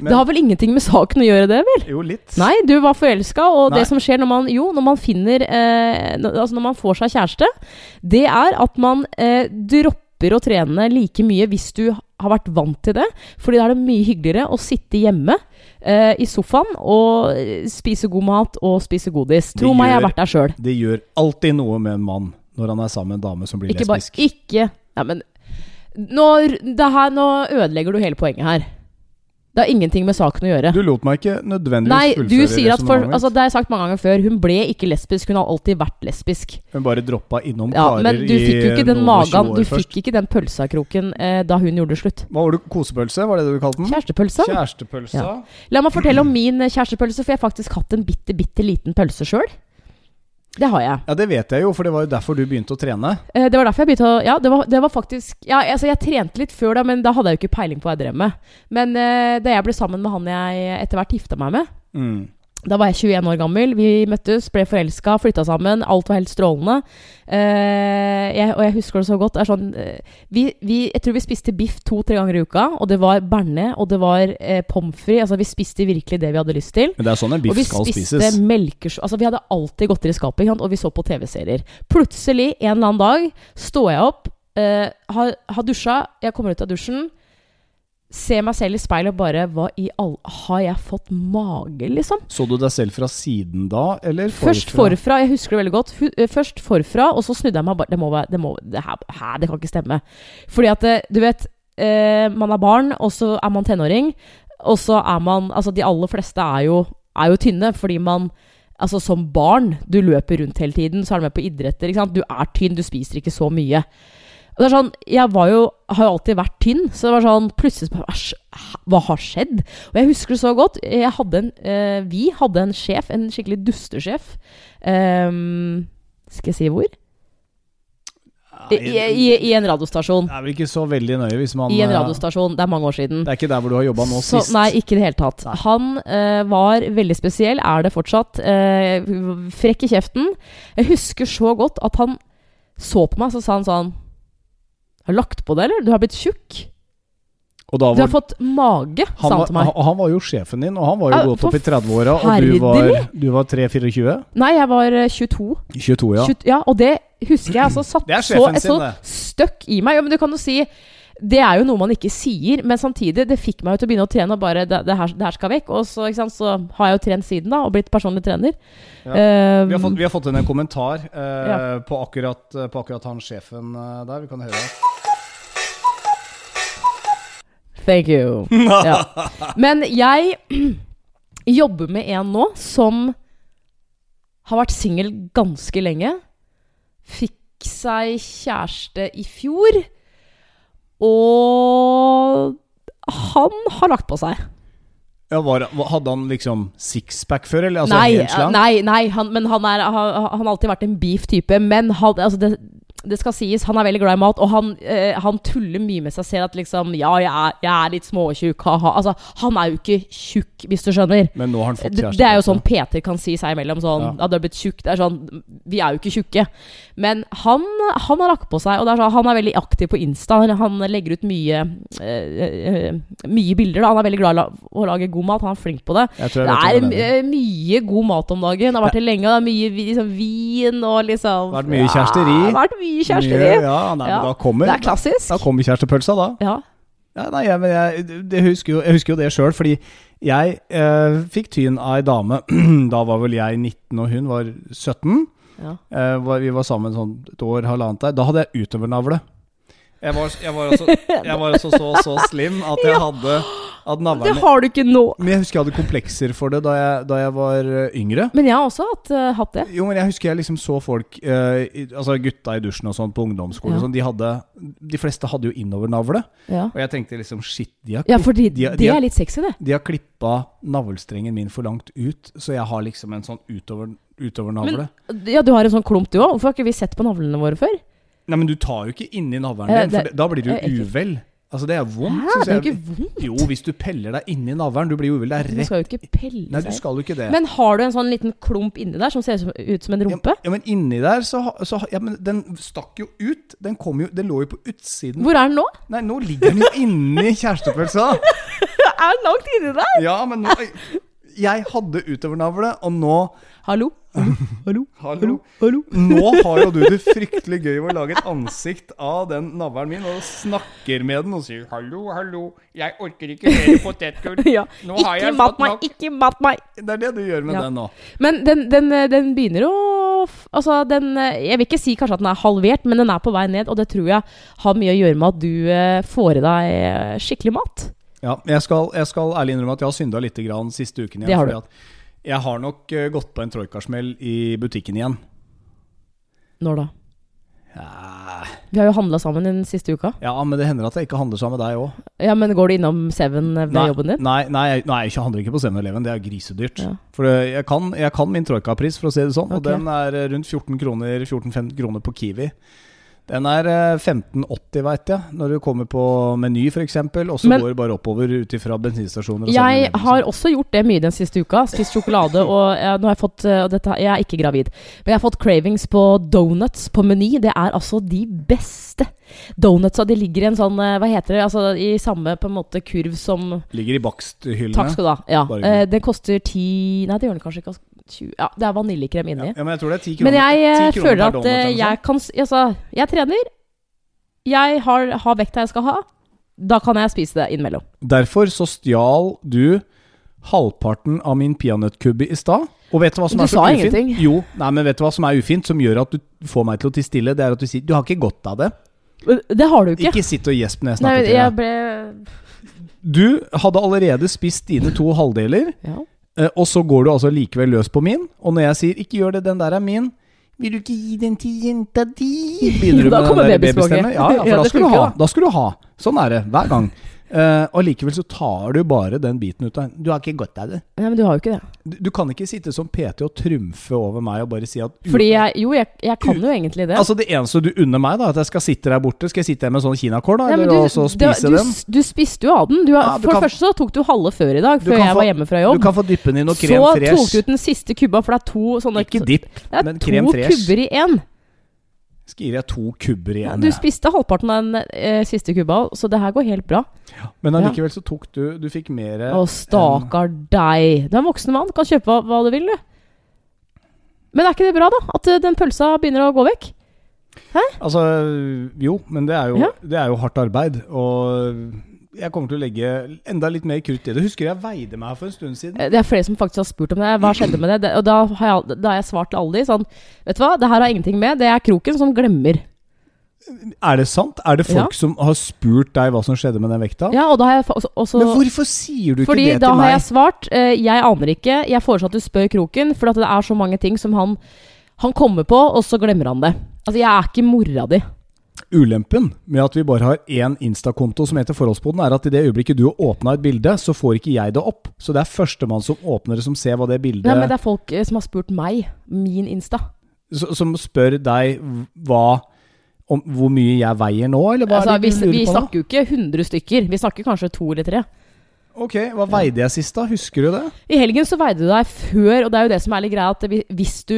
Men- det har vel ingenting med saken å gjøre, det, vel? Jo, litt. Nei, du var forelska, og Nei. det som skjer når man Jo, når man finner eh, Altså når man får seg kjæreste, det er at man eh, dropper å trene like mye hvis du har vært vant til det. Fordi da er det mye hyggeligere å sitte hjemme eh, i sofaen og eh, spise god mat og spise godis. Tro gjør, meg, jeg har vært der sjøl. Det gjør alltid noe med en mann når han er sammen med en dame som blir Ikke bare lesbisk. Ikke ja, men nå, det her, nå ødelegger du hele poenget her. Det har ingenting med saken å gjøre. Du lot meg ikke nødvendigvis Nei, du sier at for, altså, Det har jeg sagt mange ganger før. Hun ble ikke lesbisk, hun har alltid vært lesbisk. Hun bare droppa innom Ja, karer Men du fikk jo ikke den magen Du først. fikk ikke den pølsakroken eh, da hun gjorde slutt. Hva var det? Kosepølse? Var det det du kalte den? Kjærestepølse. Kjærestepølsa. Ja. La meg fortelle om min eh, kjærestepølse, for jeg har faktisk hatt en bitte, bitte liten pølse sjøl. Det har jeg. Ja, det vet jeg jo, for det var jo derfor du begynte å trene. Eh, Det var derfor jeg begynte å Ja, det var, det var faktisk Ja, altså jeg trente litt før da, men da hadde jeg jo ikke peiling på hva jeg drev med. Men eh, da jeg ble sammen med han jeg etter hvert gifta meg med Mm. Da var jeg 21 år gammel. Vi møttes, ble forelska, flytta sammen. Alt var helt strålende. Uh, jeg, og jeg husker det så godt. Det sånn, uh, vi, vi, jeg tror vi spiste biff to-tre ganger i uka. Og det var bearnés, og det var uh, pommes frites. Altså, vi spiste virkelig det vi hadde lyst til. Men det er sånn en Og biff vi skal spiste spises. melkers... Altså, vi hadde alltid godteri i skapet, og vi så på TV-serier. Plutselig, en eller annen dag, står jeg opp, uh, har, har dusja, jeg kommer ut av dusjen, ser meg selv i speilet og bare Hva i all Har jeg fått mage, liksom? Så du deg selv fra siden da, eller forfra? Først forfra, jeg husker det veldig godt. Eh, Først forfra, og så snudde jeg meg bare Det må være Det, må, det her, her, det kan ikke stemme. Fordi at Du vet, eh, man er barn, og så er man tenåring. Og så er man Altså, de aller fleste er jo, er jo tynne fordi man Altså, som barn, du løper rundt hele tiden, så er du med på idretter, ikke sant. Du er tynn, du spiser ikke så mye. Og det er sånn, Jeg var jo, har jo alltid vært tynn, så det var sånn Plutselig så «Æsj, Hva har skjedd? Og jeg husker det så godt. Jeg hadde en, eh, vi hadde en sjef, en skikkelig dustesjef. Um, skal jeg si hvor? I, i, i, I en radiostasjon. Det er vel ikke så veldig nøye hvis man I en eh, radiostasjon. Det er mange år siden. Det er ikke der hvor du har jobba nå Så, sist. nei, ikke i det hele tatt. Nei. Han uh, var veldig spesiell, er det fortsatt. Uh, frekk i kjeften. Jeg husker så godt at han så på meg, så sa han sånn Har du lagt på det, eller? Du har blitt tjukk. Da Du har fått mage, sa han, var, til meg. han, han var jo sjefen din, og han var jo Ja, godt opp i 30-åra, og du var, du var 3-24? Nei, jeg var eh, 22. 22, ja. 20, ja, og det husker jeg altså satt Det så, så det. støkk i meg. Ja, men du kan jo si det er jo noe man ikke sier, men samtidig, det fikk meg jo til å begynne å trene og bare det, det, her, det her skal vekk. Og så, sant, så har jeg jo trent siden da, og blitt personlig trener. Ja. Um, Vi har, fått, vi har fått inn en kommentar uh, Ja. på, akkurat, på akkurat han sjefen uh, der. Vi kan høre. Thank you. Ja. Men jeg jobber med en nå som har vært singel ganske lenge. Fikk seg kjæreste i fjor. Og han har lagt på seg. Ja, var, hadde han liksom sixpack før, eller? Altså, nei, nei, nei han, men han, er, han, han har alltid vært en beef-type. Men had, altså det, det skal sies, han er veldig glad i mat, og han, eh, han tuller mye med seg selv. At liksom Ja, jeg er, jeg er litt småtjukk, ha-ha. Altså, han er jo ikke tjukk, hvis du skjønner. Men nå har han fått kjæreste. det er jo sånn Peter kan si seg imellom. Sånn, Ja. du har blitt tjukk. Det er sånn, vi er jo ikke tjukke. Men han, han har lagt på seg, og det er sånn, han er veldig aktiv på Insta. Han- legger ut mye, eh, eh, mye bilder. Da. Han er veldig glad i å lage god mat. Han er flink på det. Det er eh, mye god mat om dagen. Det har vært det lenge. Det er mye liksom, vin og liksom Vært mye kjæresteri. Ja, vært mye Mye- Ja, nei, Ja. da kommer Det er klassisk. Da kommer kjærestepølsa, da. Ja. Ja, nei, jeg, men jeg, det husker jo, jeg husker jo det sjøl, fordi jeg eh, fikk tyn av ei dame. da var vel jeg 19, og hun var 17. Ja. Eh, vi var sammen sånn et år, halvannet der. Da hadde jeg utøvernavle. Jeg var, jeg var, også, jeg var også så, så slim at jeg hadde At Det har du ikke nå. Men jeg husker jeg hadde komplekser for det da jeg, da jeg var eh, yngre. Men jeg har også hatt, uh, hatt det. Jo, men jeg husker jeg liksom så folk uh, Altså gutta i dusjen og sånn på ungdomsskolen Ja. sånn, de hadde De fleste hadde jo innovernavle. Ja, Og jeg tenkte liksom shit, de har, ja fordi de, de, de, det er litt sexy, det. de har klippa navlestrengen min for langt ut, så jeg har liksom en sånn utover, utovernavle. Ja, du har en sånn klump du òg. Hvorfor har ikke vi sett på navlene våre før? Nei, men du tar jo ikke inni navlen Eh, din, for da blir du eh, uvel. Altså, det er vondt. Hæ, det er jo ikke vondt. Jo, hvis du peller deg inni navlen, du blir uvel. Det er rett Du skal jo ikke pelle Nei, du skal jo ikke det. Men har du en sånn liten klump inni der som ser ut som- ut som en rumpe? Ja, ja, men inni der så, så Ja, men den stakk jo ut. Den kom jo Den lå jo på utsiden. Hvor er den nå? Nei, nå ligger den jo inni kjærestepølsa. Er den langt inni der? Ja, men nå Jeg hadde utovernavle, og nå Hallo? Hallo? Hallo. Hallo? Nå har jo du det fryktelig gøy med å lage et ansikt av den navlen min og snakker med den og sier 'hallo, hallo, jeg orker ikke mer potetgull'. Ja. Nå har Ikke jeg mat meg, nok. ikke mat meg! Det er det du gjør med Ja. den nå. Men den, den, den begynner å Altså, den Jeg vil ikke si kanskje at den er halvert, men den er på vei ned, og det tror jeg har mye å gjøre med at du eh, får i deg eh, skikkelig mat. Ja, jeg skal, jeg skal ærlig innrømme at jeg har synda litt grann siste uken igjen. Det har fordi du. Jeg har nok eh, gått på en troikasmell i butikken igjen. Når da? Ja, Vi har jo handla sammen den siste uka. ja, men det hender at jeg ikke handler sammen med deg òg. Ja, Men går du innom Seven ved jobben din? Nei, nei, nei, jeg handler ikke på 7-Eleven. Det er grisedyrt. Ja. For jeg kan, jeg kan min troikapris, for å si det sånn. Og den er eh, rundt 14 kroner, 14-15 kroner på Kiwi. Den er eh, 15,80, veit jeg, når du kommer på Meny f.eks. Og så går du bare oppover ut ifra bensinstasjoner. Jeg 7-Eleven, har også gjort det mye den siste uka. Spist sjokolade, og jeg, nå har jeg fått eh, og dette, Jeg er ikke gravid, men jeg har fått cravings på donuts på Meny. Det er altså de beste donutsa. De ligger i en sånn eh, Hva heter det? Altså i samme på en måte kurv som Ligger i baksthyllene. Takk skal du ha. Ja. Eh, den koster ti Nei, det gjør den kanskje ikke. Altså, 20, ja, det er vaniljekrem inni. Ja, men jeg tror det er 10 kroner. Men jeg eh, 10 kroner føler at donut eh, jeg kan Altså, jeg trener. Jeg har, har vekta jeg skal ha. Da kan jeg spise det innimellom. Derfor så stjal du halvparten av min peanøttkubbe i stad. Og vet du hva som Du er så sa ufint? ingenting. Jo, nei, men vet du hva som er ufint, som gjør at du får meg til å tie stille? Det er at du sier du har ikke godt av det. Det har du ikke. Ikke sitt og gjesp når jeg Nei, jeg til deg. ble Du hadde allerede spist dine to halvdeler, ja. Eh, og så går du altså likevel løs på min. Og når jeg sier 'ikke gjør det, den der er min', vil du ikke gi den til jenta di? Begynner du med den der babystemmen? Ja, ja, for da skulle skal du ha. Da skal du ha. Sånn er det hver gang. Og likevel så tar du bare den biten ut av Du har ikke godt av det. Nei, men du har jo ikke det. Du, du kan ikke sitte som PT og trumfe over meg og bare si at Fordi jeg Jo, jeg, jeg kan jo egentlig det. Altså Det eneste du unner meg, da at jeg skal sitte der borte Skal jeg sitte der med sånn kinakål, da? Nei, eller du, det- spise du, den? Du spiste jo av den. Du har, Ja, for det første så tok du halve før i dag, før jeg få- var hjemme fra jobb. Du kan få dyppe den i noe Så tok du ut den siste kubba, for det er to sånne Ikke dipp, men krem fresh. det er to krem kubber i én. Skriver jeg to kubber igjen. du spiste halvparten av den eh, siste kubba, så det her går helt bra. Men Ja. allikevel så tok du Du fikk mer Å, stakkar deg. Du er en voksen mann, kan kjøpe hva, hva du vil, du. Men er ikke det bra, da? At eh, den pølsa begynner å gå vekk? Hæ? Altså, jo, men det er jo, Ja. det er jo hardt arbeid. Og jeg kommer til å legge enda litt mer krutt i det. Husker jeg veide meg for en stund siden? Eh, Det er flere som faktisk har spurt om det. Hva skjedde med det? og da har, jeg, da har jeg svart til alle de sånn Vet du hva, det her har ingenting med. Det er kroken som glemmer. Er det sant? Er det folk Ja. som har spurt deg hva som skjedde med den vekta? Ja, og da har jeg også, også Men hvorfor sier du ikke det til meg? Fordi da har jeg svart Uh, Jeg aner ikke. Jeg foreslår at du spør kroken, for det er så mange ting som han Han kommer på, og så glemmer han det. Altså, jeg er ikke mora di. Ulempen med at vi bare har én Insta-konto som heter Forholdspodden, er at i det øyeblikket du har åpna et bilde, så får ikke jeg det opp. Så det er førstemann som åpner det, som ser hva det bildet Nei, men det er folk eh, som har spurt meg. Min Insta. Som spør deg hva Om hvor mye jeg veier nå, eller hva Altså, er det vi, du lurer vi på Vi snakker jo ikke 100 stykker. Vi snakker kanskje to eller tre. Ok, hva veide jeg sist da? Husker du det? I helgen så veide du deg før, og det er jo det som er litt greia, at hvis du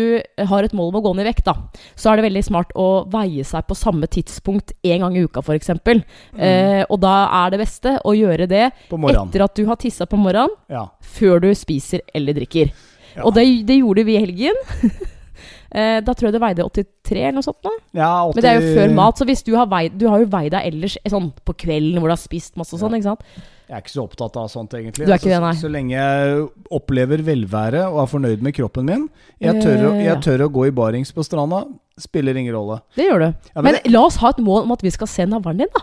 har et mål om å gå ned i vekt, da, så er det veldig smart å veie seg på samme tidspunkt en gang i uka, f.eks. Eh, og da er det beste å gjøre det etter at du har tissa på morgenen, Ja. før du spiser eller drikker. Ja. Og det, det gjorde vi i helgen. eh, da tror jeg det veide 83 eller noe sånt. Da. ja 80... Men det er jo før mat, så hvis du har veid, du har jo veid deg ellers eh, sånn på kvelden hvor du har spist masse og sånn, ikke sant. Jeg er ikke så opptatt av sånt, egentlig. Du er ikke det, nei. Så, lenge jeg opplever velvære og er fornøyd med kroppen min Jeg tør, å, jeg tør å gå i barings på stranda. Spiller ingen rolle. Det gjør du. Ja, men, Men la oss ha et mål om at vi skal se navlen din, da.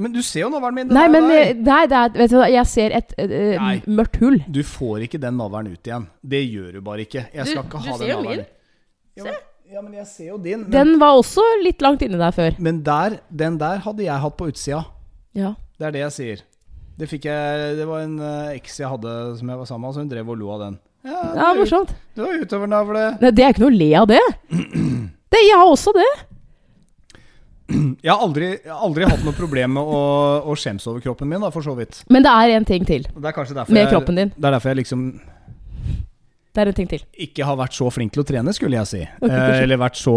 men du ser jo navlen min. Nei, men der. eh, nei, det er, vet du jeg ser et uh, mørkt hull. Du får ikke den navlen ut igjen. Det gjør du bare ikke. Jeg Du- skal ikke du ser jo min. Ja, men, ja, men jeg ser jo din. Men, Den var også litt langt inni der før. men der, den der hadde jeg hatt på utsida. Ja. Det er det jeg sier. Det jeg Det var en eh, eks jeg hadde som jeg var sammen med, så hun drev og lo av den. Ja, ja, morsomt. du har utøvernavle. Nei, det er ikke noe å le av det. det. Jeg har også det. Jeg har aldri, aldri hatt noe problem med å, å skjemmes over kroppen min, da, for så vidt. Men det er en ting til Det med kroppen din. Det er derfor jeg liksom Det er en ting til. ikke har vært så flink til å trene, skulle jeg si. Okay, eh, eller vært så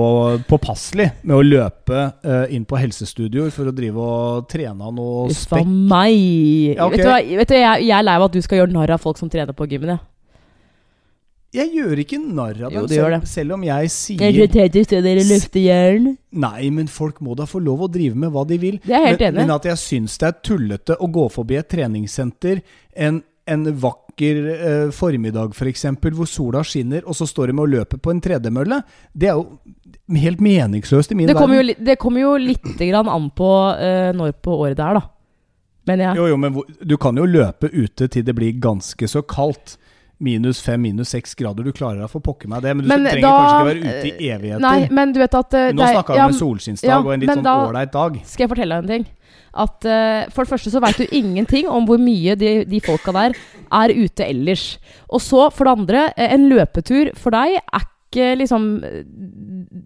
påpasselig med å løpe eh, inn på helsestudioer for å drive og trene av noe Uff spekk. meg. Ja, okay. Vet du hva, vet du, jeg, jeg er lei av at du skal gjøre narr av folk som trener på gymmen. jeg. Jeg gjør ikke narr av dem, selv, selv om jeg sier til å ikke dere løfte. Nei, men folk må da få lov å drive med hva de vil. Det er helt men, enig men at jeg syns det er tullete å gå forbi et treningssenter en, en vakker eh, formiddag f.eks., hvor sola skinner, og så står de og løper på en tredemølle, det er jo helt meningsløst i min Det verden. jo, det kommer jo litt grann an på eh, når på året det er, da. Men ja. Jo, jo, men du kan jo løpe ute til det blir ganske så kaldt. Minus fem, minus seks grader. Du klarer deg for pokker meg det, men du Men trenger da- kanskje ikke være ute i evigheter. Nei, men du vet at eh, Nå snakker er- vi ja, om en solskinnsdag ja, og en litt sånn ålreit dag. Skal jeg fortelle deg en ting? At uh, For det første så veit du ingenting om hvor mye de, de folka der er ute ellers. Og så, for det andre, eh, en løpetur for deg er ikke liksom eh,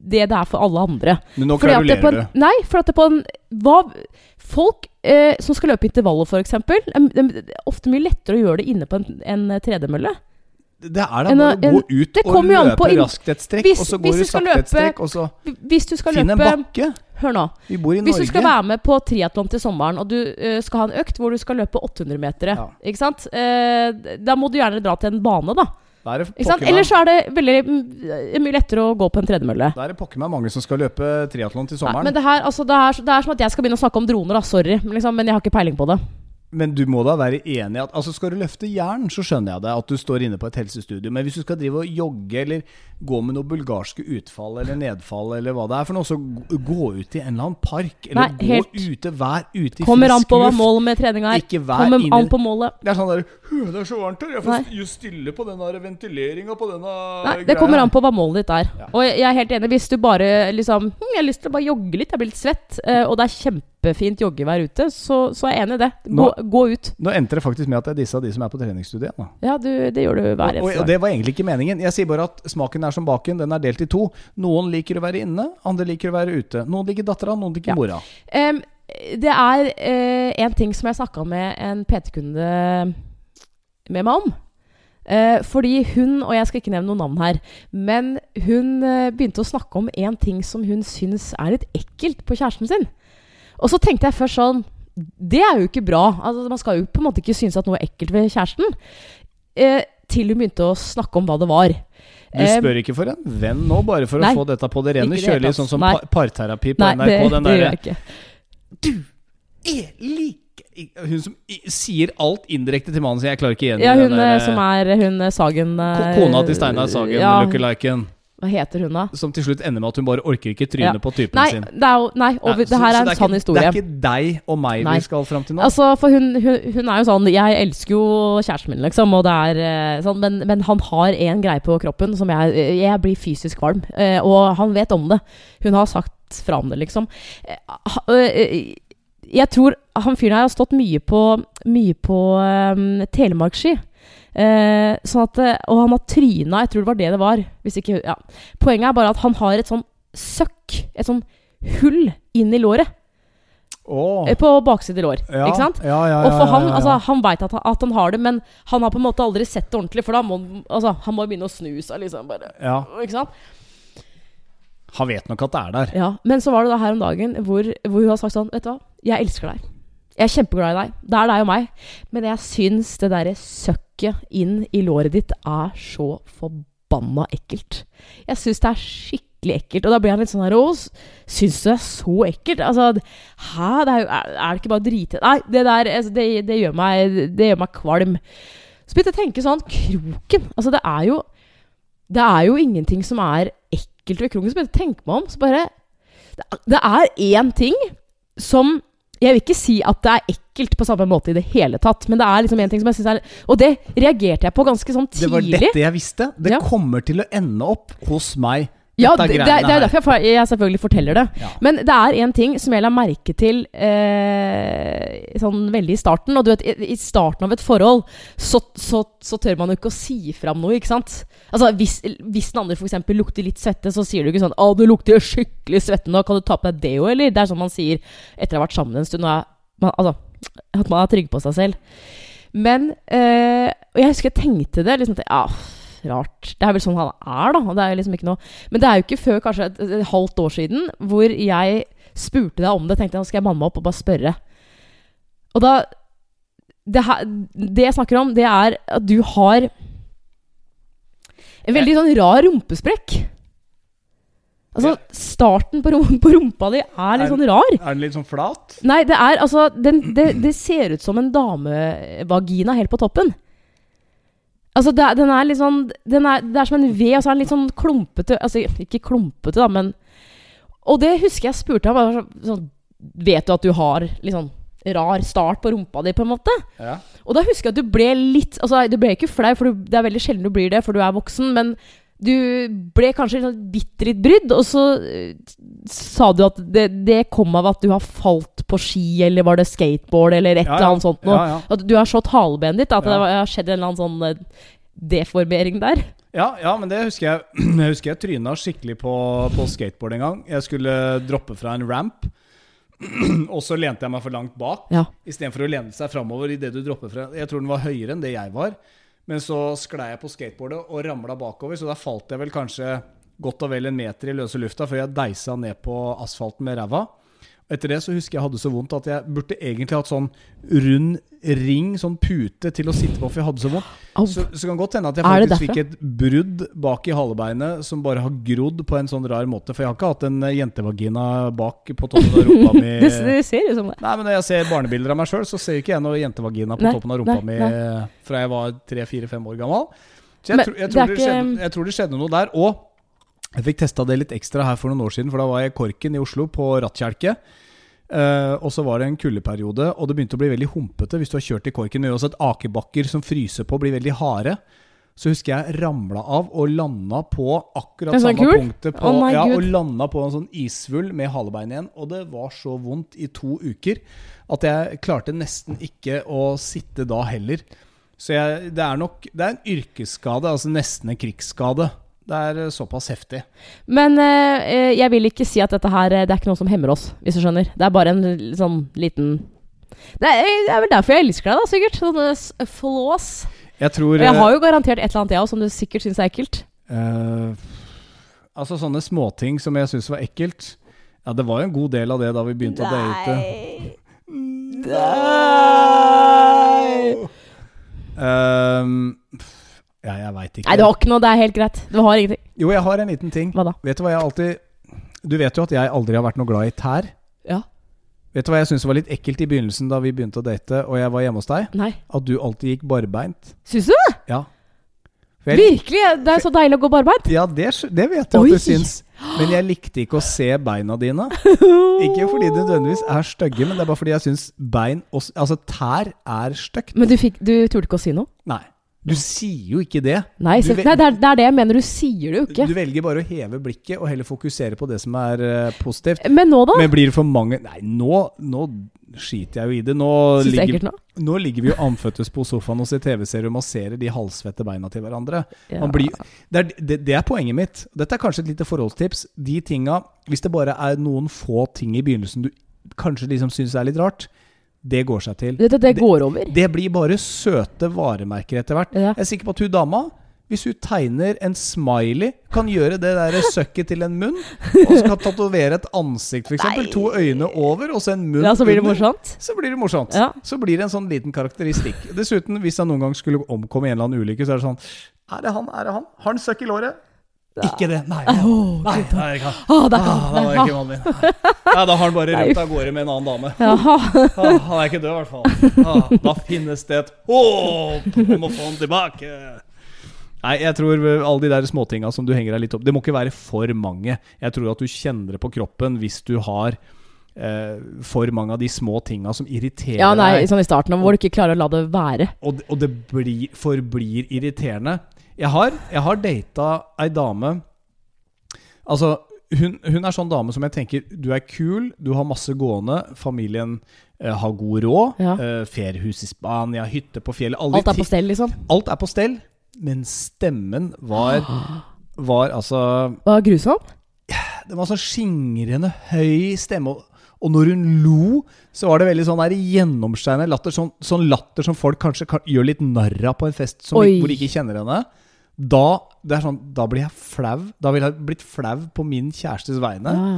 det det er for alle andre. Men nå en, du. nei, for at det på en hva, Folk uh, som skal løpe intervaller, f.eks., det er ofte mye lettere å gjøre det inne på en, en tredemølle. Det er da bare å gå ut og løpe raskt et strekk, Hvis- og så går du sakte løpe, et strekk, og så Hvis du skal finn en bakke. Hør nå. Vi bor i Hvis Norge. du skal være med på triatlon til sommeren, og du uh, skal ha en økt hvor du skal løpe 800 meter, Ja. ikke sant? Eh, da må du gjerne dra til en bane, da. Ellers er det veldig mm, mye lettere å gå på en tredemølle. da er det pokker meg mange som skal løpe triatlon til Nei, sommeren. men det her, altså, det, er, det er som at jeg skal begynne å snakke om droner, da. Sorry. Liksom, men jeg har ikke peiling på det. Men du må da være enig at altså Skal du løfte jern, så skjønner jeg det. At du står inne på et helsestudio. Men hvis du skal drive og jogge eller gå med noe bulgarske utfall eller nedfall eller hva det er for noe, så gå- ut i en eller annen park. Eller Nei, gå helt- ute, vær ute i Kommer an frisk på hva luft. målet med treninga er. Ikke vær Kommer an på målet. Det er sånn der «Hø, Det er så varmt her. Jeg får Nei. stille på den ventileringa på denne Nei, det kommer an på hva målet ditt er. Ja. Og jeg er helt enig. Hvis du bare liksom hm, Jeg har lyst til å bare jogge litt, jeg blir litt svett, eh, og det er kjempefint joggevær ute, så, så er jeg enig i det. Gå, gå ut. Nå endte det faktisk med at jeg dissa de som er på treningsstudiet. Da. Ja, du, det gjør du hver Og, eneste og det var egentlig ikke meningen. Jeg sier bare at smaken er som baken. Den er delt i to. Noen liker å være inne, andre liker å være ute. Noen liker dattera, noen liker Ja. mora. Em, det er uh, en ting som jeg snakka med en PT-kunde med meg om. Eh, fordi hun, og jeg skal ikke nevne noe navn her, men hun eh, begynte å snakke om en ting som hun syns er litt ekkelt på kjæresten sin. Og så tenkte jeg først sånn Det er jo ikke bra. Altså, man skal jo på en måte ikke synes at noe er ekkelt ved kjæresten. Eh, til hun begynte å snakke om hva det var. Du spør ikke for en venn nå, bare for nei, å få dette på det rene. kjølige, sånn som par parterapi på Nei, NRK. det, den derre Du er like Hun som sier alt indirekte til mannen sin. Jeg klarer ikke igjen Ja, hun der, eh, som er hun eh, Sagen eh, Kona til Steinar Sagen, Ja, lookaliken. Hva heter hun da? Som til slutt ender med at hun bare orker ikke tryne Ja. på typen Nei, sin. det er nei og Nei, det her så- så er en sann historie. Det er ikke deg og meg Nei. vi skal fram til nå. Altså, for hun, hun, hun er jo sånn Jeg elsker jo kjæresten min, liksom, og det er eh, sånn, men, men han har en greie på kroppen som jeg Jeg blir fysisk kvalm, eh, og han vet om det. Hun har sagt fra om det, liksom. Eh, Jeg tror han fyren her har stått mye på Mye på um, telemarksski. Eh, sånn at, eh, og han har tryna, jeg tror det var det det var. Ikke, ja. Poenget er bare at han har et sånn søkk. Et sånn hull inn i låret. Oh. På bakside lår. Ja, Ikke sant? Ja, ja, Og for han, altså, han veit at, at han har det, men han har på en måte aldri sett det ordentlig. For da må altså, han må begynne å snu seg, liksom. Bare, ja. ikke sant? Han vet nok at det er der. Ja, Men så var det da her om dagen hvor, hvor hun har sagt sånn Vet du hva, jeg elsker deg. Jeg er kjempeglad i deg. Det er deg og meg. Men jeg syns det derre søkket inn i låret ditt er så forbanna ekkelt. Jeg syns det er skikkelig ekkelt. Og da blir han litt sånn her Å, syns du det er så ekkelt? Altså, hæ? Det er, er det ikke bare drite Nei, det der altså, det, det, gjør meg, det gjør meg kvalm. Så begynte jeg å tenke sånn Kroken. Altså, det er jo Det er jo ingenting som er ekkelt ved kroken. Så begynte jeg å tenke meg om. Så bare det- Det er én ting som Jeg vil ikke si at det er ekkelt på samme måte i det hele tatt, men det er liksom en ting som jeg synes er Og det reagerte jeg på ganske sånn tidlig. Det var dette jeg visste. Det Ja. kommer til å ende opp hos meg. Ja, det, det, det er her. derfor jeg, jeg selvfølgelig forteller det. Ja. Men det er en ting som jeg la merke til eh, sånn veldig i starten. Og du vet, i, i starten av et forhold så, så, så tør man jo ikke å si fram noe, ikke sant? Altså, hvis, hvis den andre f.eks. lukter litt svette, så sier du ikke sånn 'Å, du lukter skikkelig svette nå, kan du ta på deg deo', eller? Det er sånn man sier etter å ha vært sammen en stund. og er- Man, altså, at man er trygg på seg selv. Men eh, Og jeg husker jeg tenkte det. liksom at, ja, Rart. Det er vel sånn han er, da. Det er liksom ikke noe Men det er jo ikke før kanskje et, et halvt år siden hvor jeg spurte deg om det. Tenkte jeg, nå skal jeg manne meg opp og bare spørre. Og da det, her, det jeg snakker om, det er at du har en veldig sånn rar rumpesprekk. Altså, starten på, rum, på rumpa di er litt Er- sånn rar. Er den litt sånn flat? Nei, det er altså den, det, det ser ut som en damevagina helt på toppen. Altså, det, den er litt sånn den er, Det er som en ved, og så er den litt sånn klumpete Altså, ikke klumpete, da, men Og det husker jeg spurte ham. bare Sånn, vet du at du har litt sånn rar start på rumpa di, på en måte? Ja. Og da husker jeg at du ble litt Altså, du ble ikke flau, for du, det er veldig sjelden du blir det, for du er voksen, men du ble kanskje sånn bitte litt brydd, og så eh, sa du at det, det kom av at du har falt på ski, eller var det skateboard, eller et Ja, eller annet sånt noe. Ja. At du har slått halebenet ditt, at det har skjedd en eller annen sånn eh, deformering der. Ja, ja, men det husker jeg. Jeg husker jeg tryna skikkelig på, på skateboard en gang. Jeg skulle droppe fra en ramp, og så lente jeg meg for langt bak. Ja. Istedenfor å lene seg framover det du dropper fra Jeg tror den var høyere enn det jeg var. Men så sklei jeg på skateboardet og ramla bakover, så da falt jeg vel kanskje godt og vel en meter i løse lufta før jeg deisa ned på asfalten med ræva. Etter det så husker jeg hadde så vondt at jeg burde egentlig hatt sånn rund ring, sånn pute, til å sitte på, for jeg hadde så vondt. Så, så kan godt hende at jeg faktisk fikk et brudd bak i halebeinet som bare har grodd på en sånn rar måte. For jeg har ikke hatt en eh, jentevagina bak på toppen av rumpa mi. Det, det ser ut som det. Nei, men Når jeg ser barnebilder av meg sjøl, så ser ikke jeg noe jentevagina på Nei, toppen av rumpa nei, mi fra jeg var tre-fire-fem år gammel. Så jeg, Men tror- jeg, tror det, det skjedde, jeg tror det skjedde noe der. Og jeg fikk testa det litt ekstra her for noen år siden, for da var jeg i Korken i Oslo på rattkjelke. Uh, og så var det en kuldeperiode, og det begynte å bli veldig humpete hvis du har kjørt i Korken. Men uansett, akebakker som fryser på, blir veldig harde. Så husker jeg ramla av og landa på akkurat sånn samme kul? punktet på, oh ja, og landa på en sånn isvull med halebein igjen. Og det var så vondt i to uker at jeg klarte nesten ikke å sitte da heller. Så jeg, det er nok Det er en yrkesskade, altså nesten en krigsskade. Det er eh, såpass heftig. Men eh, eh, jeg vil ikke si at dette her eh, Det er ikke noe som hemmer oss, hvis du skjønner. Det er bare en sånn liten det er, det er vel derfor jeg elsker deg, da, sikkert. Sånne flås. Jeg tror Og jeg har jo garantert et eller annet, jeg òg, som du sikkert syns er ekkelt. eh, Altså sånne småting som jeg syns var ekkelt. Ja, det var jo en god del av det da vi begynte å date. Nei. Ehm, ja, jeg veit ikke. Nei, du har ikke noe. Det er helt greit. Du har ingenting. Jo, jeg har en liten ting. Hva da? Vet du hva jeg alltid Du vet jo at jeg aldri har vært noe glad i tær. Ja. Vet du hva jeg syntes var litt ekkelt i begynnelsen da vi begynte å date og jeg var hjemme hos deg? Nei. At du alltid gikk barbeint. Syns du det? Ja. Vel, Virkelig? Det er så deilig å gå barbeint. Ja, det, det vet jeg Oi. at du syns. Men jeg likte ikke å se beina dine. Ikke fordi de nødvendigvis er stygge, men det er bare fordi jeg syns bein også, Altså, tær er stygt. Men du, fikk, du turte ikke å si noe? Nei. Du sier jo ikke det. Nei, Du nei det, er, det er det jeg mener. Du sier det jo ikke. Du velger bare å heve blikket og heller fokusere på det som er uh, positivt. Men nå, da? Men blir det for mange Nei, nå, nå skiter jeg jo i det. Nå er ligger, nå? nå ligger vi jo andføttes på sofaen og ser TV-serier og masserer de halvsvette beina til hverandre. Ja. Man blir, det, er, det, det er poenget mitt. Dette er kanskje et lite forholdstips. De tinga, hvis det bare er noen få ting i begynnelsen du kanskje liksom syns er litt rart, det går seg til. Det, det går over. Det blir bare søte varemerker etter hvert. Ja. Jeg er sikker på at hun dama, hvis hun tegner en smiley, kan gjøre det der søkket til en munn, og skal tatovere et ansikt, f.eks. To øyne over, og så en munn Ja, så blir det under. morsomt. Så blir det morsomt. Ja. Så blir det en sånn liten karakteristikk. Dessuten, hvis han noen gang skulle omkomme i en eller annen ulykke, så er det sånn Er det han? Er det han? Har han søkk i låret? Ikke det. Nei. Oh, Nei, nei, er ikke Oh, Ah, kan det var ikke mannen min. Nei, da har han bare Nei. rømt av gårde med en annen dame. Ah, han er ikke død, i hvert fall. Ah, da finnes det et håp om å få han tilbake. Nei, jeg tror alle de der småtinga som du henger deg litt opp Det må ikke være for mange. Jeg tror at du kjenner det på kroppen hvis du har eh, for mange av de små tinga som irriterer Ja, nei, deg. sånn i starten, hvor du ikke klarer å la det være. Og, og det blir, forblir irriterende. Jeg har, jeg har data ei dame Altså, hun, hun er sånn dame som jeg tenker Du er kul, du har masse gående, familien eh, har god råd. Ja. eh, feriehus i Spania, hytte på fjellet Alt er på stell, liksom. alt er på stell. Men stemmen var Var altså var grusom. Det var sånn skingrende høy stemme. Og, når hun lo, så var det veldig sånn gjennomskjærende latter. Sånn, sånn latter som folk kanskje kan, gjør litt narr av på en fest som, hvor de ikke kjenner henne. Da, det er sånn, da blir jeg flau. Da ville jeg blitt flau på min kjærestes vegne. Ja.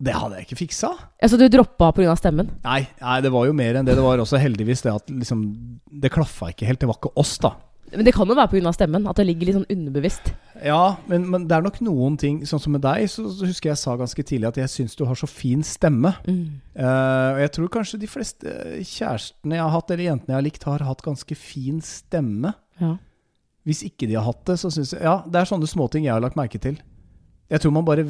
Det hadde jeg ikke fiksa. Altså, du droppa pga. stemmen? Nei, nei, det var jo mer enn det. Det var også heldigvis det at liksom Det klaffa ikke helt. Det var ikke oss, da. Men det kan jo være pga. stemmen. At det ligger litt sånn underbevisst. Ja, men, men det er nok noen ting Sånn som med deg, så, så husker jeg sa ganske tidlig at jeg syns du har så fin stemme. Mm. Uh, og jeg tror kanskje de fleste kjærestene jeg har hatt, eller jentene jeg har likt, har hatt ganske fin stemme. Ja. Hvis ikke de har hatt det, så syns jeg Ja, det er sånne småting jeg har lagt merke til. Jeg tror man bare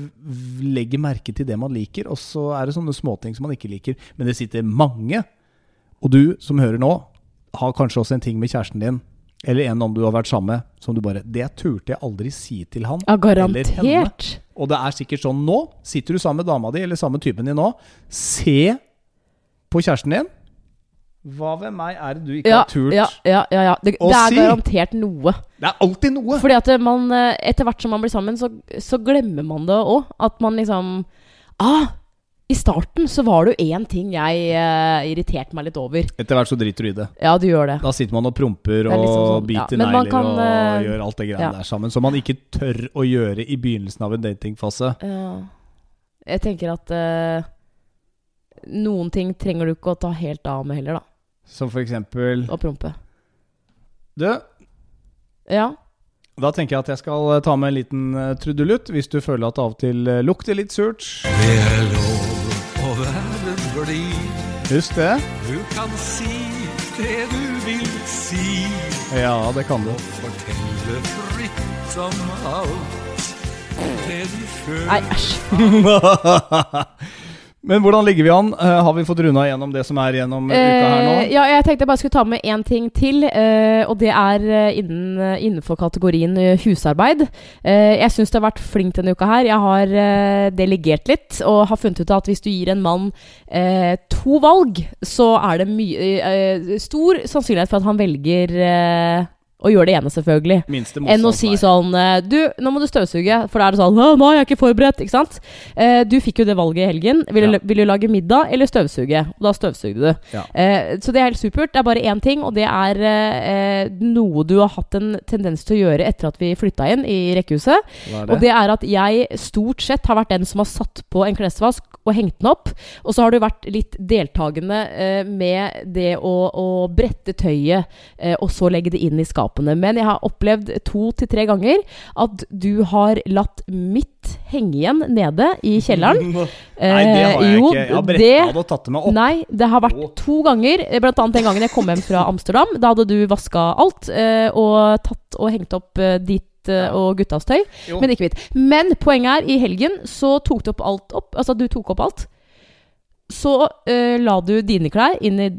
legger merke til det man liker, og så er det sånne småting som man ikke liker. Men det sitter mange, og du som hører nå, har kanskje også en ting med kjæresten din, eller en om du har vært sammen med, som du bare Det turte jeg aldri si til han. ja, Eller henne. Og det er sikkert sånn nå. Sitter du sammen med dama di eller sammen med typen din nå, se på kjæresten din. Hva ved meg er det du ikke Ja, har turt? ja, ja, ja, ja. Det, Å det er si. garantert noe. Det er alltid noe! Fordi at man eh, etter hvert som man blir sammen, så, så glemmer man det òg. At man liksom Ah! I starten så var det jo én ting jeg uh, irriterte meg litt over. Etter hvert så driter du i det. Ja, du gjør det. Da sitter man og promper er og liksom sånn, biter ja. Negler kan, og uh, gjør alt det greiene ja. der sammen. Som man ikke tør å gjøre i begynnelsen av en datingfase. Ja. Jeg tenker at uh, noen ting trenger du ikke å ta helt av med heller, da. Som for eksempel Og prompe. Du, Ja. da tenker jeg at jeg skal eh, ta med en liten eh, trudelutt, hvis du føler at det av og til eh, lukter litt surt. Det er lov å være blid. Husk det. Du kan si det du vil si. Ja, det kan du. Fortelle fritt om alt det du føler. Nei, æsj. Men hvordan ligger vi an? Uh, har vi fått runda gjennom det som er gjennom uka her nå? Eh, ja, jeg tenkte jeg bare skulle ta med én ting til. uh, og det er innen, innenfor kategorien husarbeid. Jeg syns du har vært flink denne uka her. Jeg har delegert litt og har funnet ut at hvis du gir en mann to valg, så er det mye stor sannsynlighet for at han velger eh, gjør det ene, selvfølgelig. Enn å si sånn eh, Du, nå må du støvsuge. For da er det sånn Nå er jeg ikke forberedt. Ikke sant? Eh, du fikk jo det valget i helgen. Vil, Ja. du, vil du lage middag eller støvsuge? Og da støvsugde du. Ja. Eh, så det er helt supert. Det er bare én ting, og det er eh, noe du har hatt en tendens til å gjøre etter at vi flytta inn i rekkehuset. Og det? er at jeg stort sett har vært den som har satt på en klesvask og hengt den opp. Og så har du vært litt deltakende med det å, å brette tøyet og så legge det inn i skapene. Men jeg har opplevd to til tre ganger at du har latt mitt henge igjen nede i kjelleren. Nei, det har jeg Eh, jo, ikke. Jeg har bretta det- og tatt det med opp. Nei, det har vært to ganger. eh, Blant annet den gangen jeg kom hjem fra Amsterdam. Da hadde du vaska alt eh, og tatt og hengt opp eh, ditt eh, og guttas tøy, Jo. men ikke mitt. Men poenget er, i helgen så tok du opp alt opp. Altså, du tok opp alt. Så uh, la du dine klær inn i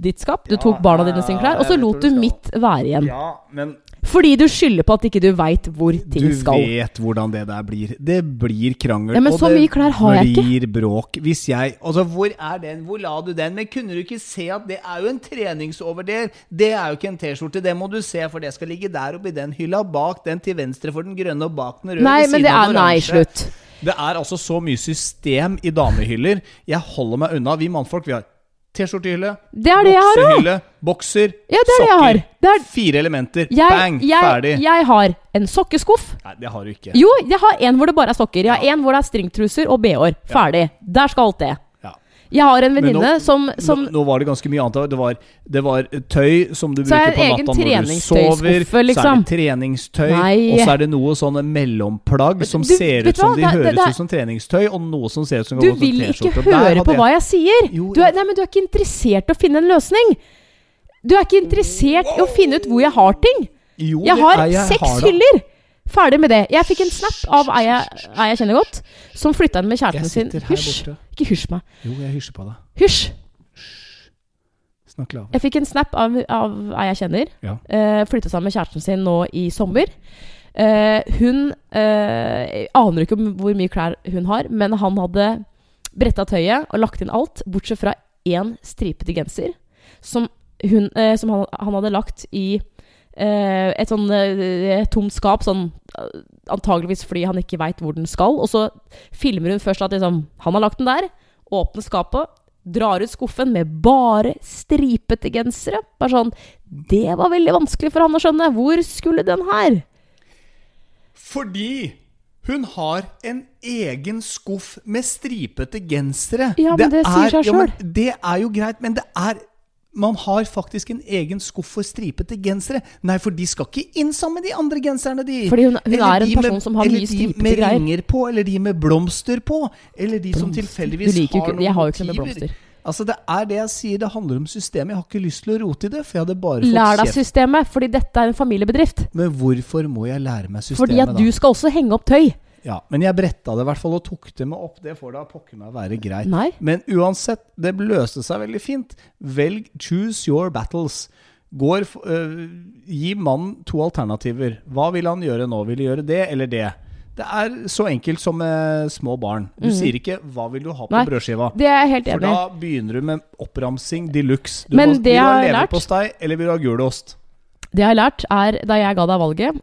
ditt skap. Du tok barna dine sine klær, og så lot du du mitt være igjen. Ja, men Fordi du skylder på at ikke du veit hvor ting du skal. vet hvordan det der blir. Det blir krangel. Ja, men så det mye klær har jeg ikke. blir bråk. Hvis jeg Altså, hvor er den? Hvor la du den? Men kunne du ikke se at det er jo en treningsoverdel? Det er jo ikke en T-skjorte. Det må du se, for det skal ligge der oppi den hylla. Bak den til venstre for den grønne, og bak den røde. Nei, ved siden av den Nei, oransje. slutt. Det er altså så mye system i damehyller. Jeg holder meg unna. Vi mannfolk, vi har T-skjortehylle, jeg boksehylle, bokser, Ja, det er det jeg har. sokker. Det er, Fire elementer. jeg, Bang! ferdig. jeg, jeg har en sokkeskuff. Nei, det har du ikke. Jo, jeg har en hvor det bare er sokker. Jeg har en hvor det er stringtruser og bh-er. Ferdig. Der skal alt det. Jeg har en venninne som, som nå, nå var det ganske mye annet. Det var, det var tøy som du er bruker på natta når du sover. sover. Så er liksom. det treningstøy, Nei. og så er det noe sånne mellomplagg som Du, ser ut som hva? de Det- høres det- ut som treningstøy, og noe som ser ut som Du vil ikke. Og der høre på jeg- hva jeg sier! Jo, Du er, nei, men du er ikke interessert i å finne en løsning. Du er ikke interessert i å finne ut hvor jeg har ting. Jo, Jeg har jeg seks har hyller! Ferdig med det. Jeg fikk en snap av ei jeg, jeg kjenner godt, som flytta inn med kjæresten sin. Hysj! Ikke hysj meg. Jo, jeg hysjer på deg. Hysj! Snakk lavere. Jeg fikk en snap av, ei jeg kjenner. Ja. Uh, flytta sammen med kjæresten sin nå i sommer. Uh, hun uh, aner ikke hvor mye klær hun har, men han hadde bretta tøyet og lagt inn alt, bortsett fra én stripete genser, som, hun, eh, som han, han hadde lagt i eh, et sånn eh, tomt skap, sånn eh, antageligvis fordi han ikke veit hvor den skal. Og så filmer hun først at liksom, han har lagt den der, åpner skapet, drar ut skuffen med bare stripete gensere. Bare sånn Det var veldig vanskelig for han å skjønne. Hvor skulle den her? Fordi hun har en egen skuff med stripete gensere. Ja, men det sier seg ja, selv. Det er jo greit, men det er man har faktisk en egen skuff for stripete gensere. Nei, for de skal ikke inn sammen med de andre genserne, de. Fordi hun, hun er en person med- som har mye Eller de med ringer på, eller de med blomster på. Eller de som tilfeldigvis har ikke- noen jeg har jo ikke noe med motiver. blomster. Altså, det er det jeg sier. Det handler om systemet. Jeg har ikke lyst til å rote i det, for jeg hadde bare fått Lær deg systemet, fordi dette er en familiebedrift. Men hvorfor må jeg lære meg systemet, da? Fordi at du skal også henge opp tøy. Ja, men jeg bretta det i hvert fall og tok det med opp. Det får da pokker meg være greit. Nei. Men uansett, det løste seg veldig fint. Velg choose your battles. Går, øh, gi mannen to alternativer. Hva vil han gjøre nå? Vil han gjøre det eller det? Det er så enkelt som med små barn. Du sier ikke 'hva vil du ha på. Nei, brødskiva'? Det er jeg helt enig For da begynner du med oppramsing de luxe. Du Men må, det vil du ha leverpostei, eller vil du ha gulost? Det jeg har lært, er da jeg ga deg valget,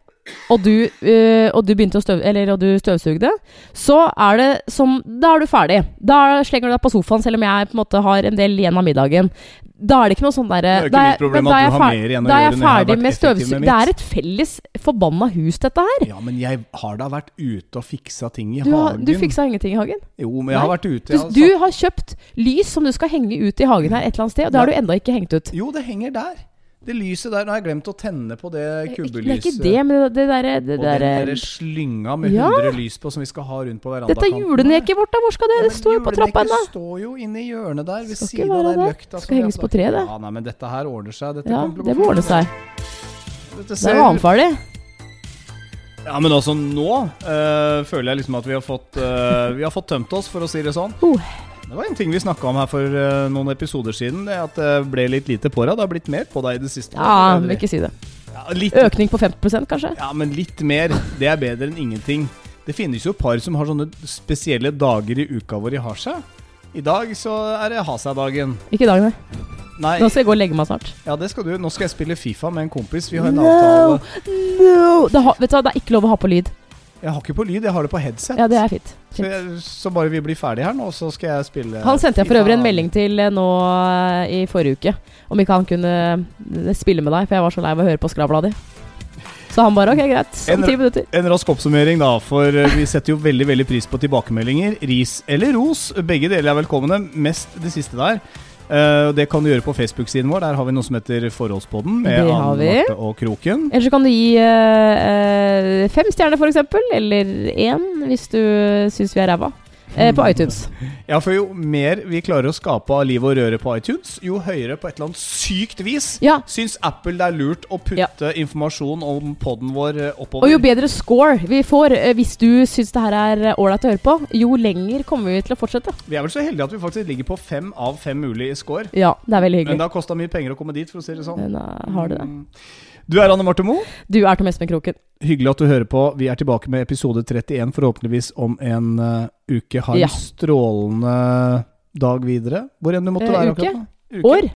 og du, øh, og du begynte å støv, eller, og du støvsugde, så er det som Da er du ferdig. Da slenger du deg på sofaen, selv om jeg på en måte har en del igjen av middagen. Da er det ikke noe sånn derre er da er- mitt da er jeg fer- Da er jeg ferdig jeg med støvsuging. støvsug. Det er et felles forbanna hus, dette her. Ja, men jeg har da vært ute og fiksa ting i Du, har, hagen. du fiksa ingenting i hagen. Jo, men jeg har vært ute. Jeg har du har kjøpt lys som du skal henge ut i hagen her et eller annet sted, og det har du enda ikke hengt ut. Jo, det henger der. Det lyset der. Nå har jeg glemt å tenne på det Ikke- kubbelyset. Det er ikke det, men det derre der, og den derre- der slynga med Ja. 100 lys på som vi skal ha rundt på verandakanten. Dette er juleneket vårt, da! Hvor skal det? Det står jo på trappa ennå. Det står jo inne i hjørnet der, ved siden av være den løkta. Skal henges på treet, det. Ja, nei, men dette her ordner seg. Dette Ja, det må ordne seg. Dette Det ser- er vanfarlig. Ja, men altså nå øh, føler jeg liksom at vi har fått øh, Vi har fått tømt oss, for å si det sånn. Oh. Det var en ting vi snakka om her for uh, noen episoder siden. Det at det ble litt lite på deg. Det har blitt mer på deg i det siste. Ja, men ikke si det. ja, Økning på 50% kanskje? ja, men litt mer. Det er bedre enn ingenting. Det finnes jo par som har sånne spesielle dager i uka hvor de har seg. I dag så er det ha seg-dagen. Ikke i dag, nei. Nei, Nå skal jeg gå og legge meg snart. ja, det skal du. Nå skal jeg spille Fifa med en kompis. Vi har en No! avtale. No! Det, har, du det er ikke lov å ha på lyd. Jeg har ikke på lyd, jeg har det på headset. Ja, det er fint. Så, jeg, så bare vi blir ferdige her nå, så skal jeg spille Han sendte jeg for øvrig en melding til eh, nå eh, i forrige uke. Om ikke han kunne eh, spille med deg, for jeg var så lei av å høre på skravla di. Så han bare ok, greit. Om ti minutter. En rask oppsummering, da, for vi setter jo veldig veldig pris på tilbakemeldinger. Ris eller ros. Begge deler er velkomne. Mest det siste der. Eh, det kan du gjøre på Facebook-siden vår. Der har vi noe som heter Forholdspodden med har Anne vi. Marte og Kroken. Eller så kan du gi uh, fem stjerner, for eksempel. Eller én, hvis du syns vi er ræva. Eh, på iTunes. Ja, for jo mer vi klarer å skape av liv og røre på iTunes, jo høyere på et eller annet sykt vis Ja. syns Apple det er lurt å putte informasjon om poden vår eh, oppover. Og jo bedre score vi får eh, hvis du syns det her er ålreit å høre på, jo lenger kommer vi til å fortsette. Vi er vel så heldige at vi faktisk ligger på fem av fem mulige score. Ja, det er veldig hyggelig. Men det har kosta mye penger å komme dit, for å si det sånn. Men, eh, har det det? Du er Anne Marte Moe. Du er Tom Espen Kroken. Hyggelig at du hører på. Vi er tilbake med episode 31, forhåpentligvis om en uh, uke. Ha en Ja. strålende dag videre. Hvor enn du måtte være. være uke? akkurat nå. Uke. År?